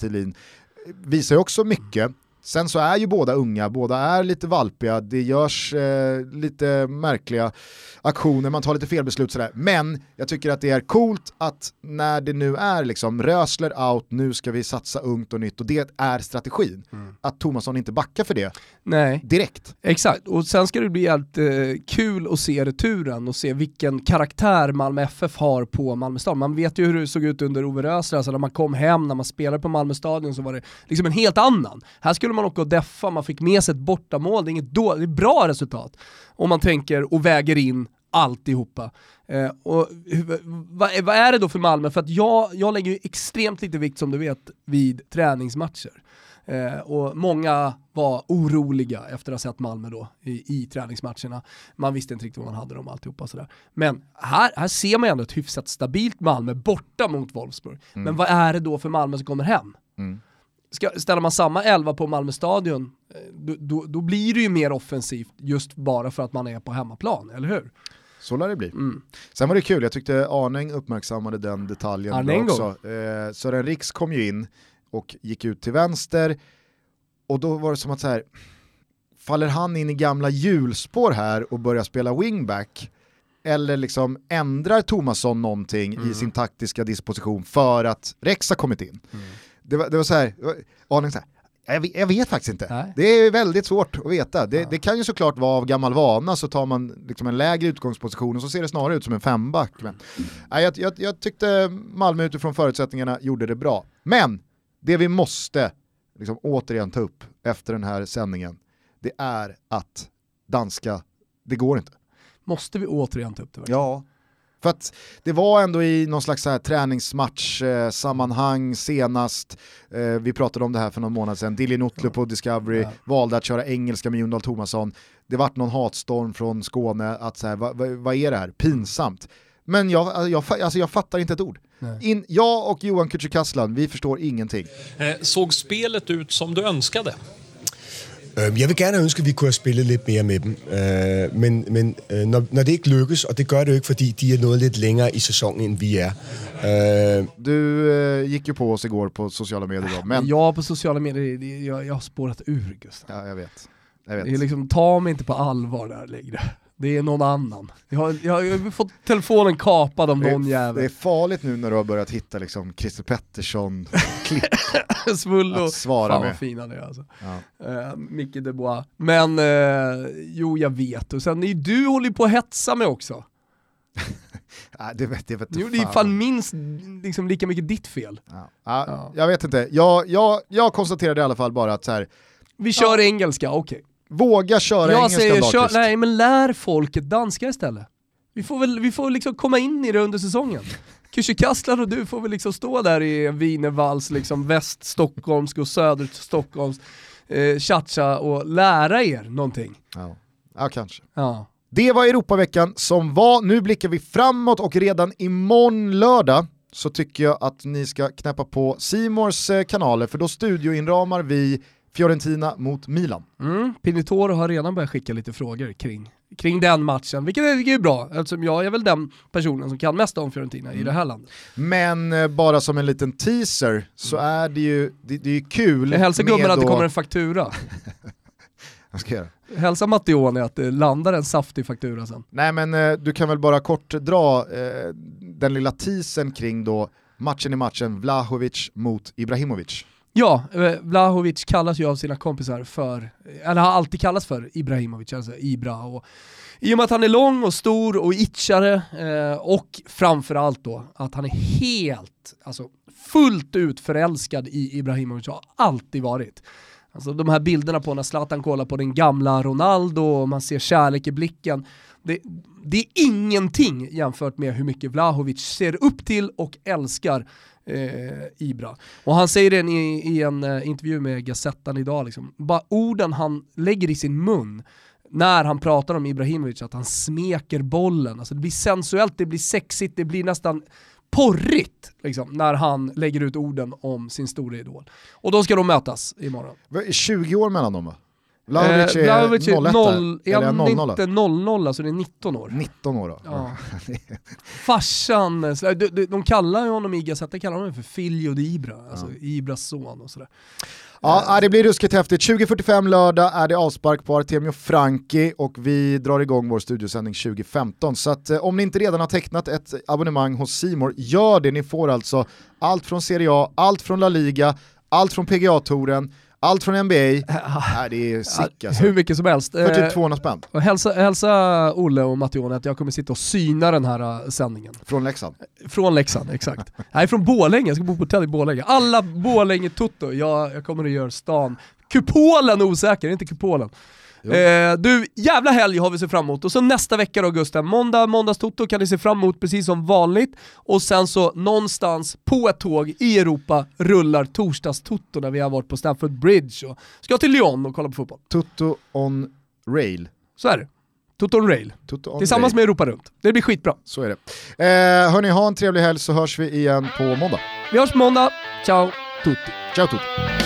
visar ju också mycket. Sen så är ju båda unga, båda är lite valpiga, det görs eh, lite märkliga aktioner, man tar lite felbeslut sådär. Men jag tycker att det är coolt att när det nu är liksom Rösler out, nu ska vi satsa ungt och nytt och det är strategin. Att Tomasson inte backar för det Nej. direkt. Exakt, och sen ska det bli helt eh, kul att se returen och se vilken karaktär Malmö FF har på Malmö stad. Man vet ju hur det såg ut under Ove Rösler, alltså när man kom hem, när man spelade på Malmö stadion så var det liksom en helt annan. Här skulle man åka och deffa, man fick med sig ett bortamål, det är inget då, det är bra resultat. Om man tänker och väger in alltihopa. Eh, och vad, vad är det då för Malmö? För att jag, jag lägger ju extremt lite vikt som du vet vid träningsmatcher. Eh, och många var oroliga efter att ha sett Malmö då i, i träningsmatcherna. Man visste inte riktigt vad man hade dem alltihopa sådär. Men här, här ser man ändå ett hyfsat stabilt Malmö borta mot Wolfsburg. Men vad är det då för Malmö som kommer hem? Mm. Ska, ställer man samma elva på Malmö stadion, eh, då, då, då blir det ju mer offensivt just bara för att man är på hemmaplan, eller hur? Så lär det bli. Mm. Sen var det kul, jag tyckte Arnäng uppmärksammade den detaljen Arnengo. också. Eh, Sören Riks kom ju in och gick ut till vänster och då var det som att så här, faller han in i gamla hjulspår här och börjar spela wingback? Eller liksom ändrar Tomasson någonting Mm. i sin taktiska disposition för att Rex har kommit in? Det, var, det var så här, Arnäng så här, jag vet, jag vet faktiskt inte. Nej. Det är väldigt svårt att veta. Det, det kan ju såklart vara av gammal vana så tar man liksom en lägre utgångsposition och så ser det snarare ut som en femback. Men, nej, jag, jag, jag tyckte Malmö utifrån förutsättningarna gjorde det bra. Men det vi måste liksom återigen ta upp efter den här sändningen, det är att danska, det går inte. Måste vi återigen ta upp det? verkligen? Ja. För att det var ändå i någon slags så träningsmatch-sammanhang senast, eh, vi pratade om det här för någon månad sedan, Dilly Nutlu på Discovery Ja. valde att köra engelska med Jon Dahl Tomasson, det vart någon hatstorm från Skåne att så här, vad, vad, vad är det här, pinsamt. Men jag, alltså, jag, alltså, jag fattar inte ett ord. In, jag och Johan Kücükaslan, vi förstår ingenting. Eh, Såg spelet ut som du önskade? Jeg vil gerne ønske, at vi kunne have spillet lidt mere med dem. Øh, men men øh, når, når det ikke lykkes, og det gør det jo ikke, fordi de er nået lidt længere i sæsonen, end vi er. Øh, Du gick ju på oss igår på sociala medier då, men Jag på sociala medier, jag, jag har spårat ur Gustav. ja, jag vet. Jag vet. Det är liksom, ta mig inte på allvar där längre. Det är någon annan. Jag har, jag har fått telefonen kapad av någon är, jävel. det är farligt nu när du har börjat hitta liksom Christer Pettersson-klipp att svara Fan med. fin han är alltså. Ja. Uh, Micke Dubois. Men, eh, jo jag vet. Och sen, du håller ju på att hetsa mig också. Nej, det vet, det vet Jo, det är fan. minst liksom, lika mycket ditt fel. Ja. Ja, Ja. Jag vet inte, jag, jag, jag konstaterade i alla fall bara att så här, Vi kör engelska, okej. Våga köra Jag engelska säger, kör, nej men lär folket danska istället. Vi får väl vi får liksom komma in i det under säsongen. Kücükaslan och du får väl liksom stå där i en wienervals, liksom väststockholmsk och söderstockholmsk eh, cha-cha och lära er någonting. Ja. ja, kanske. Ja. Det var Europaveckan som var, nu blickar vi framåt och redan imorgon lördag så tycker jag att ni ska knäppa på Simors kanaler för då studioinramar vi Fiorentina mot Milan. Mm. Pinitoro har redan börjat skicka lite frågor kring, kring den matchen, vilket är, vilket är bra eftersom jag är väl den personen som kan mest om Fiorentina i det här landet. Men eh, bara som en liten teaser så är det ju det, det är ju kul Jag hälsar gubben att det kommer en faktura. Vad ska jag göra? Hälsa Mattione att det landar en saftig faktura sen. Nej men eh, du kan väl bara kort dra eh, den lilla teasern kring då matchen i matchen Vlahovic mot Ibrahimovic. Ja, eh, Vlahovic kallas ju av sina kompisar för, eh, eller har alltid kallats för Ibrahimovic, alltså Ibra. Och, I och med att han är lång och stor och itchare eh, och framförallt då att han är helt, alltså fullt ut förälskad i Ibrahimovic, har alltid varit. Alltså de här bilderna på när Zlatan kollar på den gamla Ronaldo och man ser kärlek i blicken. Det, det är ingenting jämfört med hur mycket Vlahovic ser upp till och älskar eh, Ibra. Och han säger det i, i en eh, intervju med Gazettan idag, liksom. bara orden han lägger i sin mun när han pratar om Ibrahimovic, att han smeker bollen. Alltså det blir sensuellt, det blir sexigt, det blir nästan porrigt liksom, när han lägger ut orden om sin stora idol. Och de ska de mötas imorgon. 20 år mellan dem va? Vlahovic Eh, är Vlahovic 01 noll, är eller han 00 inte 00 så det är 19 år. 19 år då. Ja. Farsan, de, de, de kallar ju honom i Gazettan kallar honom för Filio di Ibra, alltså Ibras son och sådär. Ja, ja, det blir ruskigt häftigt. 20.45 lördag är det avspark på Artemio Franki och vi drar igång vår studiosändning 2015. Så att, eh, om ni inte redan har tecknat ett abonnemang hos Simor, gör det. Ni får alltså allt från Serie A, allt från La Liga, allt från PGA-touren, allt från NBA. Nej, det är sick alltså. Hur mycket som helst. För Eh, typ 200 spänn och hälsa, hälsa Olle och Mattione att jag kommer sitta och syna den här eh, sändningen. från Leksand. Från Leksand, exakt. Nej, från Borlänge, jag ska bo på hotell i Borlänge. Alla Borlänge-tutto, jag, jag kommer att göra stan, kupolen osäker, inte kupolen. Eh, du, jävla helg har vi se fram emot. Och så nästa vecka då Gusten, måndag, måndagstoto kan ni se fram emot precis som vanligt. Och sen så någonstans på ett tåg i Europa rullar torsdagstoto när vi har varit på Stamford Bridge och ska till Lyon och kolla på fotboll. Toto on rail. Så är det. Toto on rail. Toto on Tillsammans rail. med Europa runt. Det blir skitbra. Så är det. Eh, hörni, ha en trevlig helg så hörs vi igen på måndag. Vi hörs på måndag. Ciao tutti. Ciao Toto.